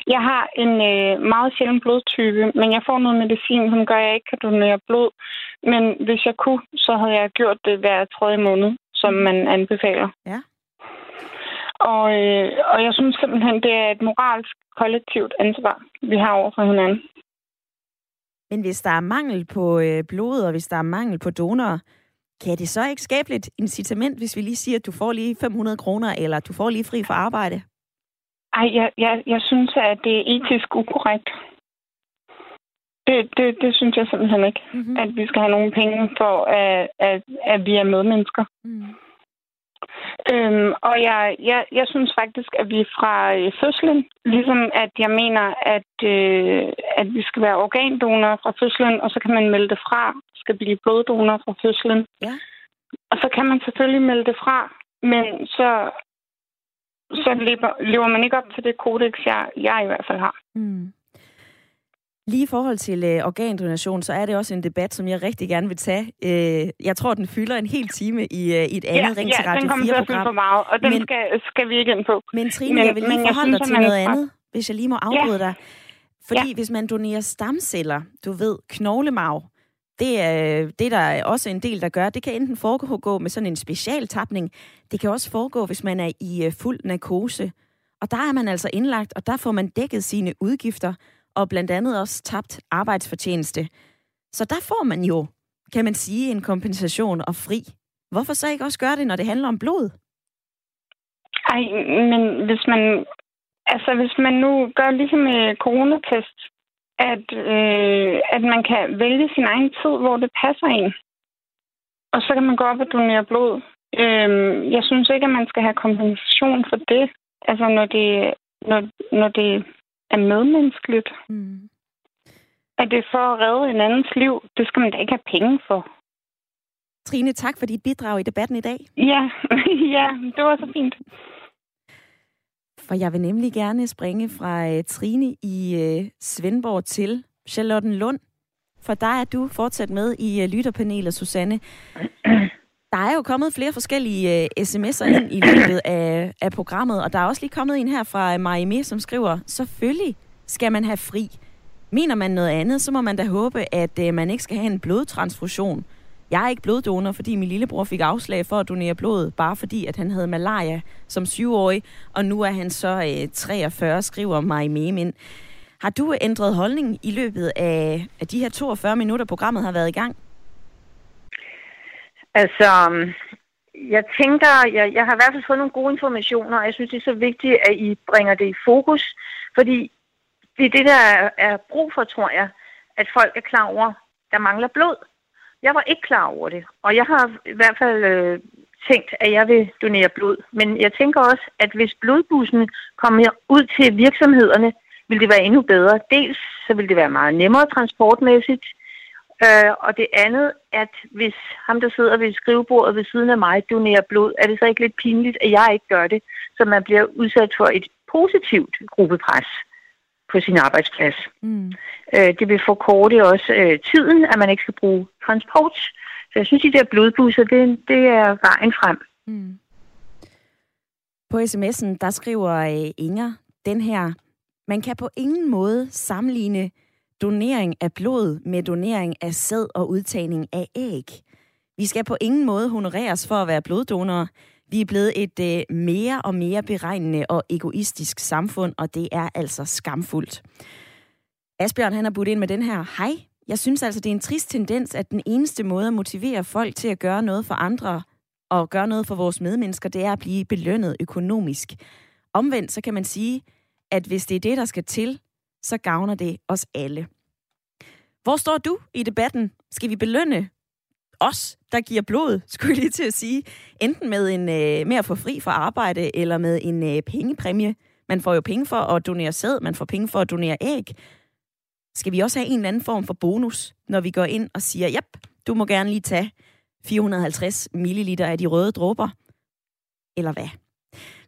Jeg har en øh, meget sjælden blodtype, men jeg får noget medicin, som gør, at jeg ikke kan donere blod. Men hvis jeg kunne, så havde jeg gjort det hver tredje måned, som man anbefaler. Ja. Og, øh, og jeg synes simpelthen, det er et moralsk kollektivt ansvar, vi har over for hinanden. Men hvis der er mangel på øh, blod, og hvis der er mangel på donorer, kan det så ikke skabe lidt incitament, hvis vi lige siger, at du får lige 500 kroner, eller du får lige fri for arbejde? Ej, jeg, jeg, jeg synes, at det er etisk ukorrekt. Det, det, det synes jeg simpelthen ikke. Mm-hmm. At vi skal have nogle penge for, at, at, at vi er medmennesker. Mm. Øhm, og jeg, jeg, jeg synes faktisk, at vi fra øh, fødslen, ligesom at jeg mener, at, øh, at vi skal være organdonorer fra fødslen, og så kan man melde det fra, skal blive bloddonor fra fødslen. Ja. Og så kan man selvfølgelig melde det fra, men så, så lever, lever man ikke op til det kodex, jeg, jeg i hvert fald har. Mm. Lige i forhold til øh, organdonation, så er det også en debat, som jeg rigtig gerne vil tage. Øh, jeg tror, den fylder en hel time i, øh, i et andet ja, Ring til Radio 4-program. Ja, den kommer til at fylde for meget, og den men, skal, skal vi ikke ind på. Men Trine, men, jeg vil lige men forholde dig til noget andet, hvis jeg lige må afbryde ja. dig. Fordi ja. hvis man donerer stamceller, du ved, knoglemarv, det er, det er der også en del, der gør. Det kan enten foregå med sådan en specialtapning. Det kan også foregå, hvis man er i øh, fuld narkose. Og der er man altså indlagt, og der får man dækket sine udgifter og blandt andet også tabt arbejdsfortjeneste. Så der får man jo, kan man sige, en kompensation og fri. Hvorfor så ikke også gøre det, når det handler om blod? Ej, men hvis man, altså hvis man nu gør ligesom med coronatest, at, øh, at man kan vælge sin egen tid, hvor det passer en. Og så kan man gå op og donere blod. Øh, jeg synes ikke, at man skal have kompensation for det. Altså når det, når, når det er medmenneskeligt. Mm. At det er for at redde en andens liv, det skal man da ikke have penge for. Trine, tak for dit bidrag i debatten i dag. Ja, ja det var så fint. For jeg vil nemlig gerne springe fra uh, Trine i uh, Svendborg til Charlotten Lund. For der er du fortsat med i uh, lytterpanelet, Susanne. Der er jo kommet flere forskellige uh, sms'er ind i løbet af, af programmet, og der er også lige kommet en her fra øh, Marime, som skriver, selvfølgelig skal man have fri. Mener man noget andet, så må man da håbe, at uh, man ikke skal have en blodtransfusion. Jeg er ikke bloddonor, fordi min lillebror fik afslag for at donere blod, bare fordi at han havde malaria som syvårig, og nu er han så uh, 43, skriver Marime ind. Har du ændret holdning i løbet af, af de her 42 minutter, programmet har været i gang? Altså, um, jeg tænker, jeg, jeg har i hvert fald fået nogle gode informationer, og jeg synes, det er så vigtigt, at I bringer det i fokus, fordi det er det, der er brug for, tror jeg, at folk er klar over, der mangler blod. Jeg var ikke klar over det, og jeg har i hvert fald øh, tænkt, at jeg vil donere blod. Men jeg tænker også, at hvis blodbussen kommer ud til virksomhederne, vil det være endnu bedre. Dels så vil det være meget nemmere transportmæssigt, Øh, og det andet, at hvis ham, der sidder ved skrivebordet ved siden af mig, donerer blod, er det så ikke lidt pinligt, at jeg ikke gør det, så man bliver udsat for et positivt gruppepres på sin arbejdsplads. Mm. Øh, det vil forkorte også øh, tiden, at man ikke skal bruge transport. Så jeg synes, at de der blodbusser, det, det er vejen frem. Mm. På sms'en, der skriver øh, Inger den her, man kan på ingen måde sammenligne donering af blod med donering af sæd og udtagning af æg. Vi skal på ingen måde honoreres for at være bloddonorer. Vi er blevet et øh, mere og mere beregnende og egoistisk samfund, og det er altså skamfuldt. Asbjørn han har budt ind med den her. Hej, jeg synes altså, det er en trist tendens, at den eneste måde at motivere folk til at gøre noget for andre og gøre noget for vores medmennesker, det er at blive belønnet økonomisk. Omvendt så kan man sige, at hvis det er det, der skal til, så gavner det os alle. Hvor står du i debatten? Skal vi belønne os, der giver blod, skulle jeg lige til at sige, enten med, en, øh, med at få fri fra arbejde, eller med en øh, pengepræmie. Man får jo penge for at donere sæd, man får penge for at donere æg. Skal vi også have en eller anden form for bonus, når vi går ind og siger, jep, du må gerne lige tage 450 ml af de røde dråber? Eller hvad?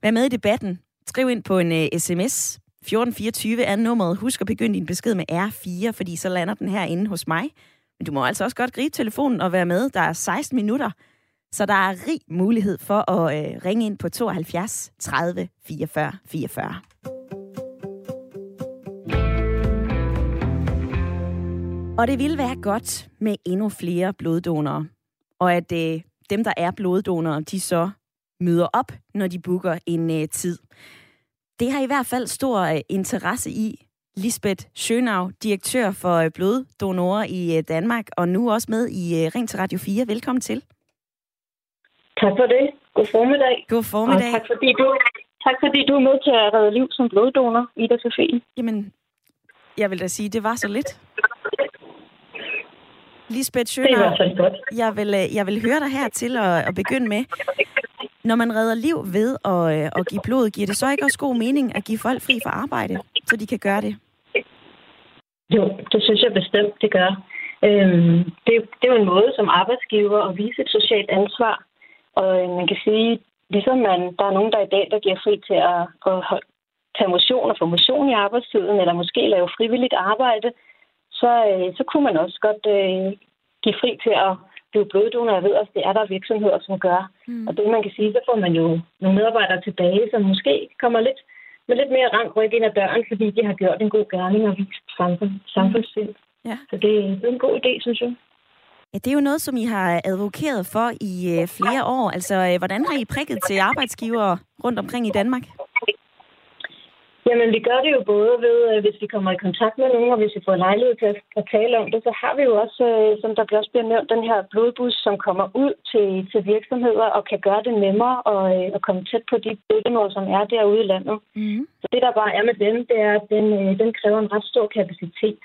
Vær med i debatten. Skriv ind på en øh, uh, sms. 1424 er nummeret. Husk at begynde din besked med R4, fordi så lander den her inde hos mig. Men du må altså også godt gribe telefonen og være med. Der er 16 minutter, så der er rig mulighed for at øh, ringe ind på 72 30 44 44. Og det ville være godt med endnu flere bloddonorer. Og at øh, dem, der er bloddonorer, de så møder op, når de booker en øh, tid. Det har i hvert fald stor øh, interesse i Lisbeth Schönau, direktør for øh, bloddonorer i øh, Danmark, og nu også med i øh, Ring til Radio 4. Velkommen til. Tak for det. God formiddag. God formiddag. Og tak fordi du, tak fordi du er med til at redde liv som bloddonor, Ida Sofie. Jamen, jeg vil da sige, det var så lidt. Lisbeth Schøner, jeg vil, jeg vil høre dig her til at, at begynde med. Når man redder liv ved at, øh, at give blod, giver det så ikke også god mening at give folk fri fra arbejde, så de kan gøre det? Jo, det synes jeg bestemt, det gør. Øhm, det, det er jo en måde som arbejdsgiver at vise et socialt ansvar. Og øh, man kan sige, ligesom man, der er nogen, der i dag der giver fri til at, at tage motion og få motion i arbejdstiden, eller måske lave frivilligt arbejde, så, øh, så kunne man også godt øh, give fri til at blive bloddonor. Jeg ved også, det er der virksomheder, som gør. Mm. Og det man kan sige, så får man jo nogle medarbejdere tilbage, som måske kommer lidt med lidt mere rank ryk ind ad døren, fordi de har gjort en god gerning og vist samfund, samfundssind. Mm. Ja. Så det, det er en god idé, synes jeg. Ja, det er jo noget, som I har advokeret for i øh, flere år. Altså, øh, hvordan har I prikket til arbejdsgivere rundt omkring i Danmark? Jamen, vi gør det jo både ved, øh, hvis vi kommer i kontakt med nogen, og hvis vi får lejlighed til at tale om det, så har vi jo også, øh, som der også bliver nævnt, den her blodbus, som kommer ud til, til virksomheder og kan gøre det nemmere at, øh, at komme tæt på de bloddonorer, som er derude i landet. Mm. Så det, der bare er med den, det er, at den, den kræver en ret stor kapacitet.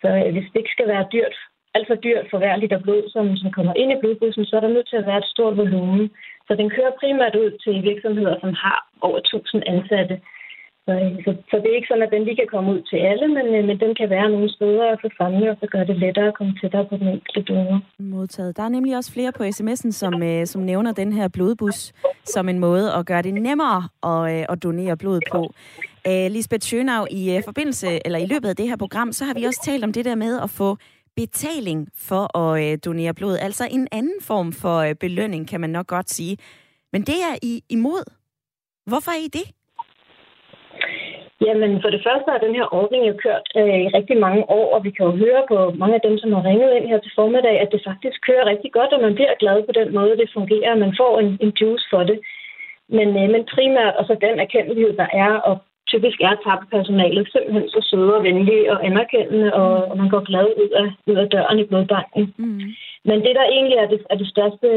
Så hvis det ikke skal være dyrt, alt for dyrt for hver liter blod, som, som kommer ind i blodbussen, så er der nødt til at være et stort volumen. Så den kører primært ud til virksomheder, som har over 1000 ansatte. Så, øh, så, så det er ikke sådan, at den lige kan komme ud til alle, men, øh, men den kan være nogle steder at få fremme, og så gør det lettere at komme tættere på den enkelte donor. Modtaget. Der er nemlig også flere på sms'en, som, øh, som nævner den her blodbus som en måde at gøre det nemmere at, øh, at donere blod på. Uh, Lisbeth Schönau, i forbindelse, eller i løbet af det her program, så har vi også talt om det der med at få betaling for at donere blod. Altså en anden form for belønning, kan man nok godt sige. Men det er I imod. Hvorfor er I det? Jamen, for det første har den her ordning jo kørt øh, i rigtig mange år, og vi kan jo høre på mange af dem, som har ringet ind her til formiddag, at det faktisk kører rigtig godt, og man bliver glad på den måde, det fungerer. Man får en, en juice for det. Men, øh, men primært, og så den erkendelighed, der er, og typisk er personalet simpelthen så søde og venlige og anerkendende, og, og man går glad ud af, ud af døren i blodbanken. Mm. Men det, der egentlig er det, er det, største,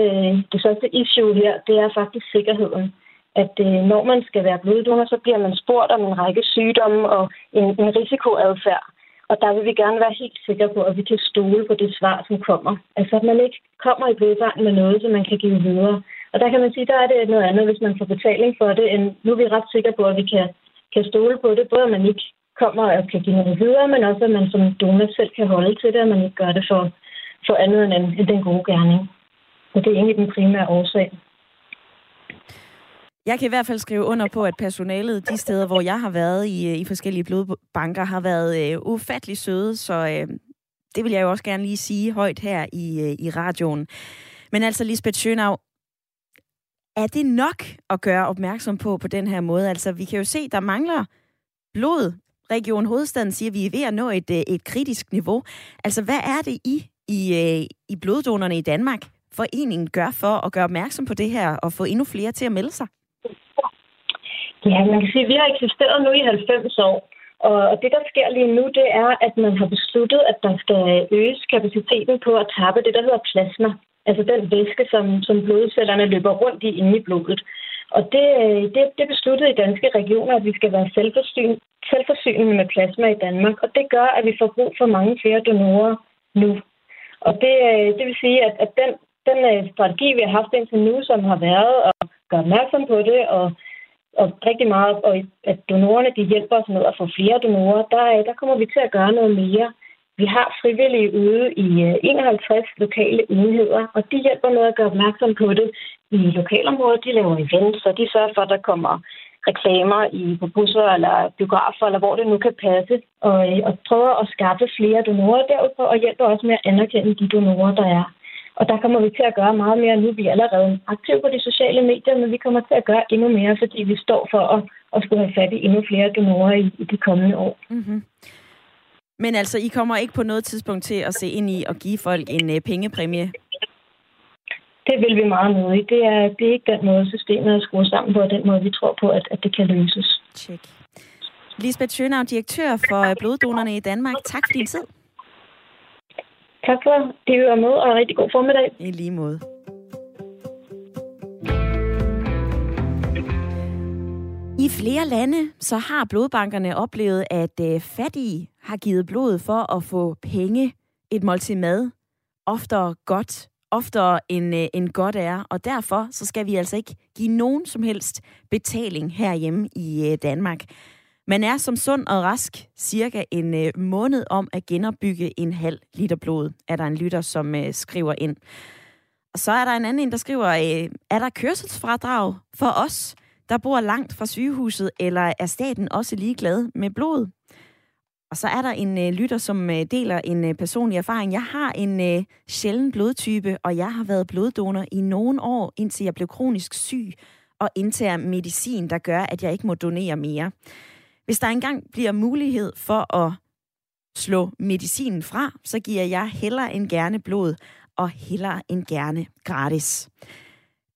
det største issue her, det er faktisk sikkerheden at øh, når man skal være bloddonor, så bliver man spurgt om en række sygdomme og en, en risikoadfærd. Og der vil vi gerne være helt sikre på, at vi kan stole på det svar, som kommer. Altså at man ikke kommer i blodbanken med noget, som man kan give videre. Og der kan man sige, der er det noget andet, hvis man får betaling for det, end nu er vi ret sikre på, at vi kan, kan stole på det. Både at man ikke kommer og kan give noget videre, men også at man som donor selv kan holde til det, og man ikke gør det for, for andet end, den gode gerning. Og det er egentlig den primære årsag. Jeg kan i hvert fald skrive under på, at personalet de steder, hvor jeg har været i, øh, i forskellige blodbanker, har været øh, ufattelig søde, så øh, det vil jeg jo også gerne lige sige højt her i, øh, i radioen. Men altså, Lisbeth Schönau, er det nok at gøre opmærksom på på den her måde? Altså, vi kan jo se, der mangler blod. Region Hovedstaden siger, at vi er ved at nå et, øh, et kritisk niveau. Altså, hvad er det I, i, øh, i bloddonorerne i Danmark, foreningen gør for at gøre opmærksom på det her og få endnu flere til at melde sig? Ja, man kan sige, at vi har eksisteret nu i 90 år. Og det, der sker lige nu, det er, at man har besluttet, at der skal øges kapaciteten på at tappe det, der hedder plasma. Altså den væske, som, som blodcellerne løber rundt i inde i blodet. Og det, det, det besluttede i danske regioner, at vi skal være selvforsyn, selvforsynende med plasma i Danmark. Og det gør, at vi får brug for mange flere donorer nu. Og det, det vil sige, at, at den, den øh, strategi, vi har haft indtil nu, som har været at gøre opmærksom på det og og rigtig meget, og at donorerne de hjælper os med at få flere donorer, der, øh, der kommer vi til at gøre noget mere. Vi har frivillige ude i øh, 51 lokale enheder, og de hjælper med at gøre opmærksom på det i lokalområdet. De laver events, og de sørger for, at der kommer reklamer i på busser eller biografer, eller hvor det nu kan passe, og, øh, og prøver at skaffe flere donorer derudfor, og hjælper også med at anerkende de donorer, der er. Og der kommer vi til at gøre meget mere nu. Vi er allerede aktive på de sociale medier, men vi kommer til at gøre endnu mere, fordi vi står for at, at skulle have fat i endnu flere donorer i, i de kommende år. Mm-hmm. Men altså, I kommer ikke på noget tidspunkt til at se ind i at give folk en uh, pengepræmie? Det vil vi meget nødig. Det er, det er ikke den måde, systemet er skruet sammen på, og den måde, vi tror på, at, at det kan løses. Check. Lisbeth Schønau, direktør for Bloddonerne i Danmark. Tak for din tid. Tak for det, vi var med, og en rigtig god formiddag. I lige måde. I flere lande så har blodbankerne oplevet, at øh, fattige har givet blod for at få penge, et måltid mad, oftere godt, oftere end, øh, end godt er. Og derfor så skal vi altså ikke give nogen som helst betaling herhjemme i øh, Danmark. Man er som sund og rask cirka en øh, måned om at genopbygge en halv liter blod, er der en lytter, som øh, skriver ind. Og så er der en anden, der skriver, øh, er der kørselsfradrag for os, der bor langt fra sygehuset, eller er staten også ligeglad med blod? Og så er der en øh, lytter, som øh, deler en øh, personlig erfaring. Jeg har en øh, sjælden blodtype, og jeg har været bloddonor i nogle år, indtil jeg blev kronisk syg og indtager medicin, der gør, at jeg ikke må donere mere. Hvis der engang bliver mulighed for at slå medicinen fra, så giver jeg hellere end gerne blod, og hellere end gerne gratis.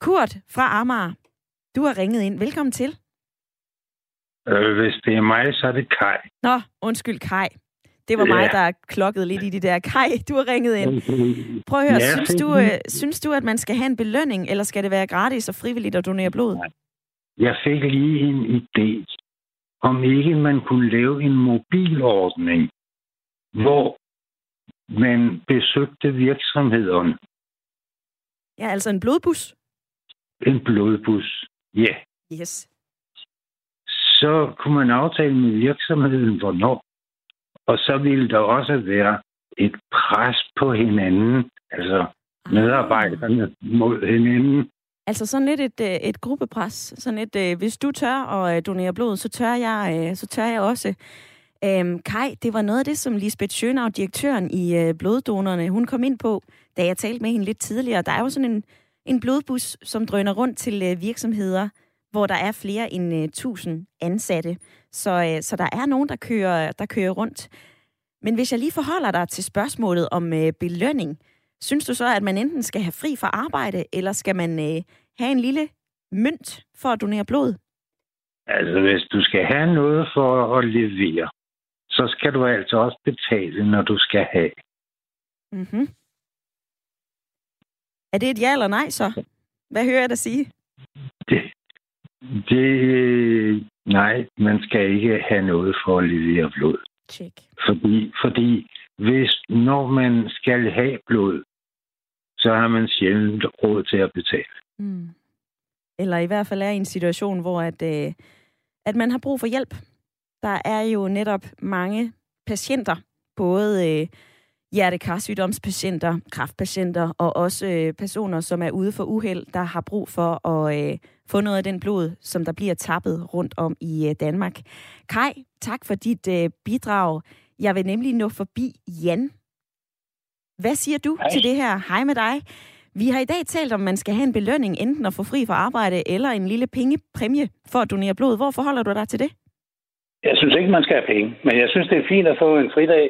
Kurt fra Amager, du har ringet ind. Velkommen til. Øh, hvis det er mig, så er det Kai. Nå, undskyld Kai. Det var ja. mig, der klokkede lidt i det der. Kai, du har ringet ind. Prøv at høre, ja, synes, du, øh, synes du, at man skal have en belønning, eller skal det være gratis og frivilligt at donere blod? Jeg fik lige en idé om ikke man kunne lave en mobilordning, hvor man besøgte virksomhederne. Ja, altså en blodbus? En blodbus, ja. Yes. Så kunne man aftale med virksomheden, hvornår. Og så ville der også være et pres på hinanden, altså ah. medarbejderne mod hinanden. Altså sådan lidt et, øh, et gruppepres. Sådan et, øh, hvis du tør at øh, donere blod, så tør jeg, så tør jeg også. Øhm, Kai, det var noget af det, som Lisbeth Schönau, direktøren i øh, Bloddonerne, hun kom ind på, da jeg talte med hende lidt tidligere. Der er jo sådan en, en blodbus, som drøner rundt til øh, virksomheder, hvor der er flere end øh, 1000 ansatte. Så, øh, så der er nogen, der kører, der kører rundt. Men hvis jeg lige forholder dig til spørgsmålet om øh, belønning, Synes du så, at man enten skal have fri fra arbejde, eller skal man øh, have en lille mønt for at donere blod? Altså, hvis du skal have noget for at levere, så skal du altså også betale, når du skal have. Mm-hmm. Er det et ja eller nej så? Hvad hører jeg dig sige? Det, det, nej, man skal ikke have noget for at levere blod. Check. Fordi, fordi hvis, når man skal have blod, så har man sjældent råd til at betale. Mm. Eller i hvert fald er i en situation, hvor at, øh, at man har brug for hjælp. Der er jo netop mange patienter, både øh, hjertekarsygdomspatienter, kraftpatienter og også øh, personer, som er ude for uheld, der har brug for at øh, få noget af den blod, som der bliver tappet rundt om i øh, Danmark. Kai, tak for dit øh, bidrag. Jeg vil nemlig nå forbi Jan hvad siger du Hej. til det her? Hej med dig. Vi har i dag talt om, man skal have en belønning, enten at få fri fra arbejde, eller en lille pengepræmie for at donere blod. Hvor forholder du dig til det? Jeg synes ikke, man skal have penge, men jeg synes, det er fint at få en fridag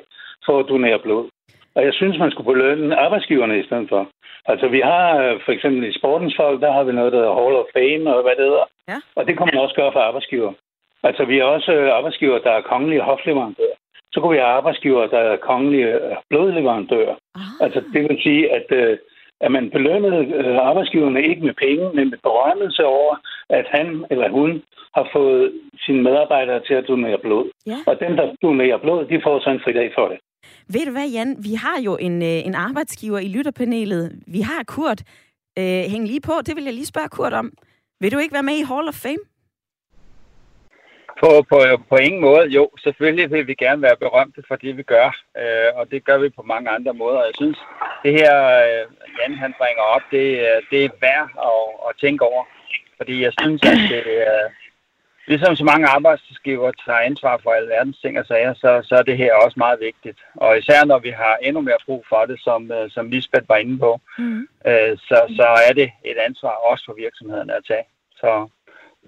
for at donere blod. Og jeg synes, man skulle belønne arbejdsgiverne i stedet for. Altså, vi har øh, for eksempel i sportens folk, der har vi noget, der hedder Hall of Fame og hvad det hedder. Ja. Og det kan man også gøre for arbejdsgiver. Altså, vi har også øh, arbejdsgiver, der er kongelige hofleverandører. Så kunne vi have arbejdsgiver, der er kongelige øh, blodleverandører. Ah. Altså, det vil sige, at, øh, at man belønnede arbejdsgiverne ikke med penge, men med berømmelse over, at han eller hun har fået sine medarbejdere til at donere blod. Ja. Og dem, der donerer blod, de får så en fridag for det. Ved du hvad, Jan? Vi har jo en, en arbejdsgiver i lytterpanelet. Vi har Kurt. Øh, hæng lige på. Det vil jeg lige spørge Kurt om. Vil du ikke være med i Hall of Fame? På, på, på ingen måde. Jo, selvfølgelig vil vi gerne være berømte for det, vi gør. Øh, og det gør vi på mange andre måder. Jeg synes, det her, øh, Jan han bringer op, det, det er værd at, at tænke over. Fordi jeg synes, at det, øh, ligesom så mange arbejdsgiver tager ansvar for alverdens ting og sager, så, så er det her også meget vigtigt. Og især når vi har endnu mere brug for det, som, øh, som Lisbeth var inde på, mm. øh, så, så er det et ansvar også for virksomhederne at tage. Så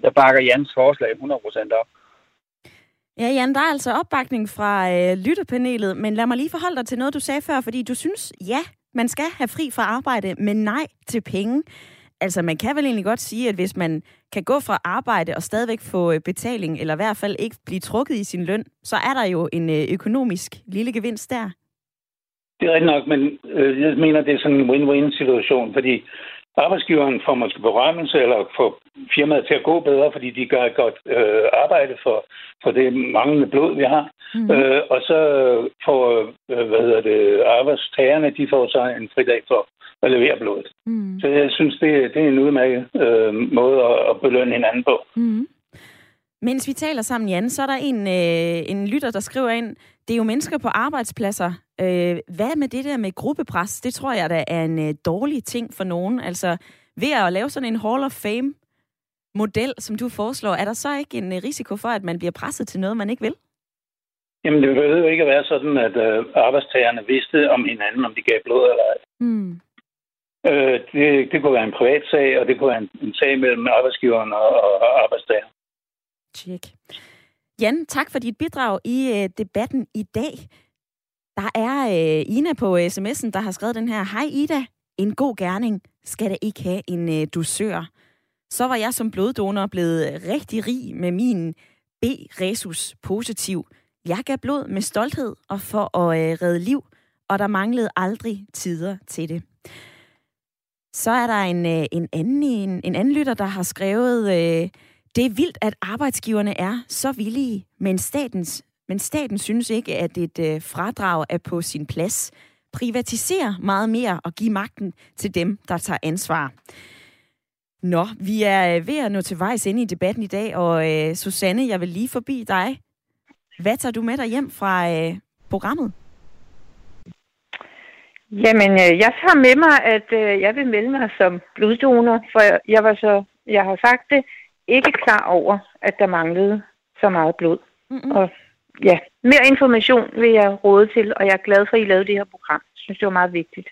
jeg bakker Jans forslag 100% op. Ja, Jan, der er altså opbakning fra øh, lytterpanelet, men lad mig lige forholde dig til noget, du sagde før, fordi du synes, ja, man skal have fri fra arbejde, men nej til penge. Altså, man kan vel egentlig godt sige, at hvis man kan gå fra arbejde og stadigvæk få øh, betaling, eller i hvert fald ikke blive trukket i sin løn, så er der jo en øh, økonomisk lille gevinst der. Det er rigtigt nok, men øh, jeg mener, det er sådan en win-win situation, fordi arbejdsgiveren får måske berømmelse eller får firmaet til at gå bedre, fordi de gør et godt øh, arbejde for, for det manglende blod, vi har. Mm. Øh, og så får øh, hvad hedder det, arbejdstagerne, de får så en fridag for at levere blodet. Mm. Så jeg synes, det, det er en udmærket øh, måde at, at belønne hinanden på. Mm. Mens vi taler sammen, Jan, så er der en, øh, en lytter, der skriver ind, det er jo mennesker på arbejdspladser. Øh, hvad med det der med gruppepres? Det tror jeg, der er en øh, dårlig ting for nogen. Altså, ved at lave sådan en Hall of Fame model, som du foreslår, er der så ikke en øh, risiko for, at man bliver presset til noget, man ikke vil? Jamen, det behøver jo ikke at være sådan, at øh, arbejdstagerne vidste om hinanden, om de gav blod eller ej. Mm. Øh, det, det kunne være en privat sag, og det kunne være en, en sag mellem arbejdsgiveren og, og arbejdstager. Tjek. Jan, tak for dit bidrag i øh, debatten i dag. Der er øh, Ina på øh, sms'en, der har skrevet den her. Hej Ida, en god gerning skal da ikke have en øh, dusør. Så var jeg som bloddonor blevet øh, rigtig rig med min B-resus positiv. Jeg gav blod med stolthed og for at øh, redde liv, og der manglede aldrig tider til det. Så er der en, øh, en, anden, en, en anden lytter, der har skrevet, øh, det er vildt, at arbejdsgiverne er så villige, men, statens, men staten synes ikke, at et øh, fradrag er på sin plads. Privatisere meget mere og give magten til dem, der tager ansvar. Nå, vi er øh, ved at nå til vejs inde i debatten i dag, og øh, Susanne, jeg vil lige forbi dig. Hvad tager du med dig hjem fra øh, programmet? Jamen, øh, jeg tager med mig, at øh, jeg vil melde mig som bloddonor, for jeg var så, jeg har sagt det, ikke klar over, at der manglede så meget blod. Mm-hmm. Og ja, mere information vil jeg råde til, og jeg er glad for, at I lavede det her program. Jeg synes, det var meget vigtigt.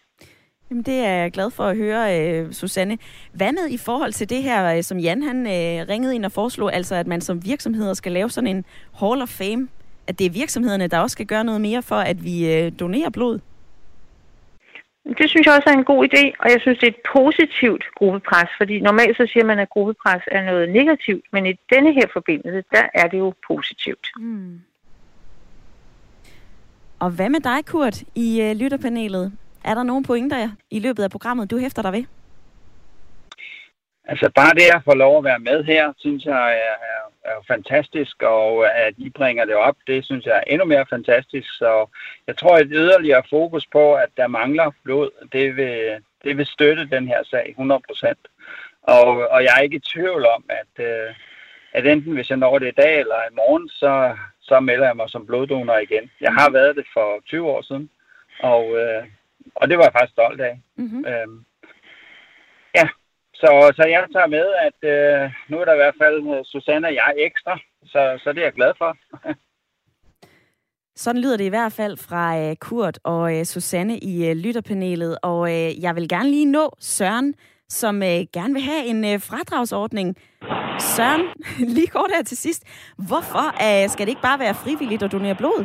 Jamen, det er jeg glad for at høre, øh, Susanne. Hvad med i forhold til det her, øh, som Jan han øh, ringede ind og foreslog, altså at man som virksomheder skal lave sådan en Hall of Fame, at det er virksomhederne, der også skal gøre noget mere for, at vi donerer blod? Det synes jeg også er en god idé, og jeg synes, det er et positivt gruppepres, fordi normalt så siger man, at gruppepres er noget negativt, men i denne her forbindelse, der er det jo positivt. Mm. Og hvad med dig, Kurt, i øh, lytterpanelet? Er der nogle pointer i løbet af programmet, du hæfter dig ved? Altså bare det at få lov at være med her, synes jeg er, er, er fantastisk, og at I bringer det op, det synes jeg er endnu mere fantastisk. Så jeg tror, et yderligere fokus på, at der mangler blod, det vil, det vil støtte den her sag 100 procent. Og, og jeg er ikke i tvivl om, at, øh, at enten hvis jeg når det i dag eller i morgen, så, så melder jeg mig som bloddonor igen. Jeg har været det for 20 år siden, og, øh, og det var jeg faktisk stolt af. Mm-hmm. Øhm, så, så jeg tager med, at øh, nu er der i hvert fald øh, Susanne og jeg ekstra, så, så det er jeg glad for. Sådan lyder det i hvert fald fra øh, Kurt og øh, Susanne i øh, lytterpanelet. Og øh, jeg vil gerne lige nå Søren, som øh, gerne vil have en øh, fradragsordning. Søren, lige kort her til sidst. Hvorfor øh, skal det ikke bare være frivilligt at donere blod?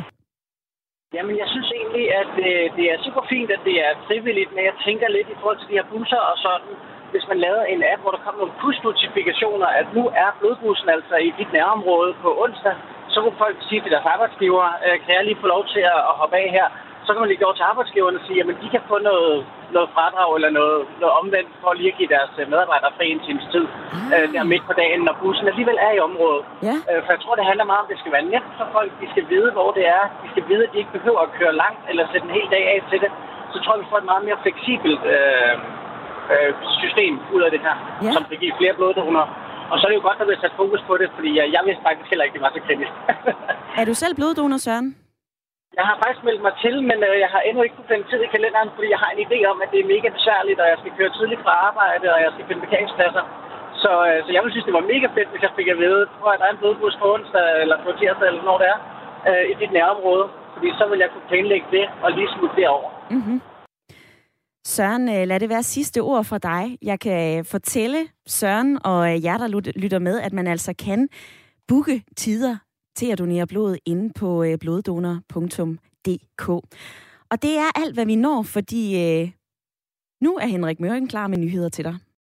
Jamen, jeg synes egentlig, at øh, det er super fint, at det er frivilligt, men jeg tænker lidt i forhold til de her busser og sådan, hvis man lavede en app, hvor der kom nogle push-notifikationer, at nu er blodbussen altså i dit nærområde på onsdag, så kunne folk sige til deres arbejdsgiver, øh, kan jeg lige få lov til at hoppe af her? Så kan man lige gå til arbejdsgiverne og sige, at de kan få noget, noget fradrag eller noget, noget omvendt for lige at give deres øh, medarbejdere fri en times tid øh, der midt på dagen, når bussen alligevel er i området. Ja. Øh, for jeg tror, det handler meget om, at det skal være nemt for folk. De skal vide, hvor det er. De skal vide, at de ikke behøver at køre langt eller sætte en hel dag af til det. Så tror jeg, vi får et meget mere fleksibelt øh, øh, system ud af det her, Ja. som kan give flere bloddonorer. Og så er det jo godt, at der bliver sat fokus på det, fordi jeg, jeg vidste faktisk heller ikke, det var så kritisk. Er du selv bloddonor, Søren? Jeg har faktisk meldt mig til, men øh, jeg har endnu ikke kunnet finde tid i kalenderen, fordi jeg har en idé om, at det er mega besværligt, og jeg skal køre tidligt fra arbejde, og jeg skal finde parkeringspladser. Så, øh, så jeg ville synes, det var mega fedt, hvis jeg fik at vide, prøv at der er en blodbus på onsdag, eller på tirsdag, eller når det er, øh, i dit nærområde. Fordi så vil jeg kunne planlægge det, og lige smutte derover. Mm-hmm. Søren, øh, lad det være sidste ord fra dig. Jeg kan øh, fortælle Søren og øh, jer, der lytter med, at man altså kan booke tider til at donere blod inde på bloddonor.dk. Og det er alt, hvad vi når, fordi øh, nu er Henrik Møring klar med nyheder til dig.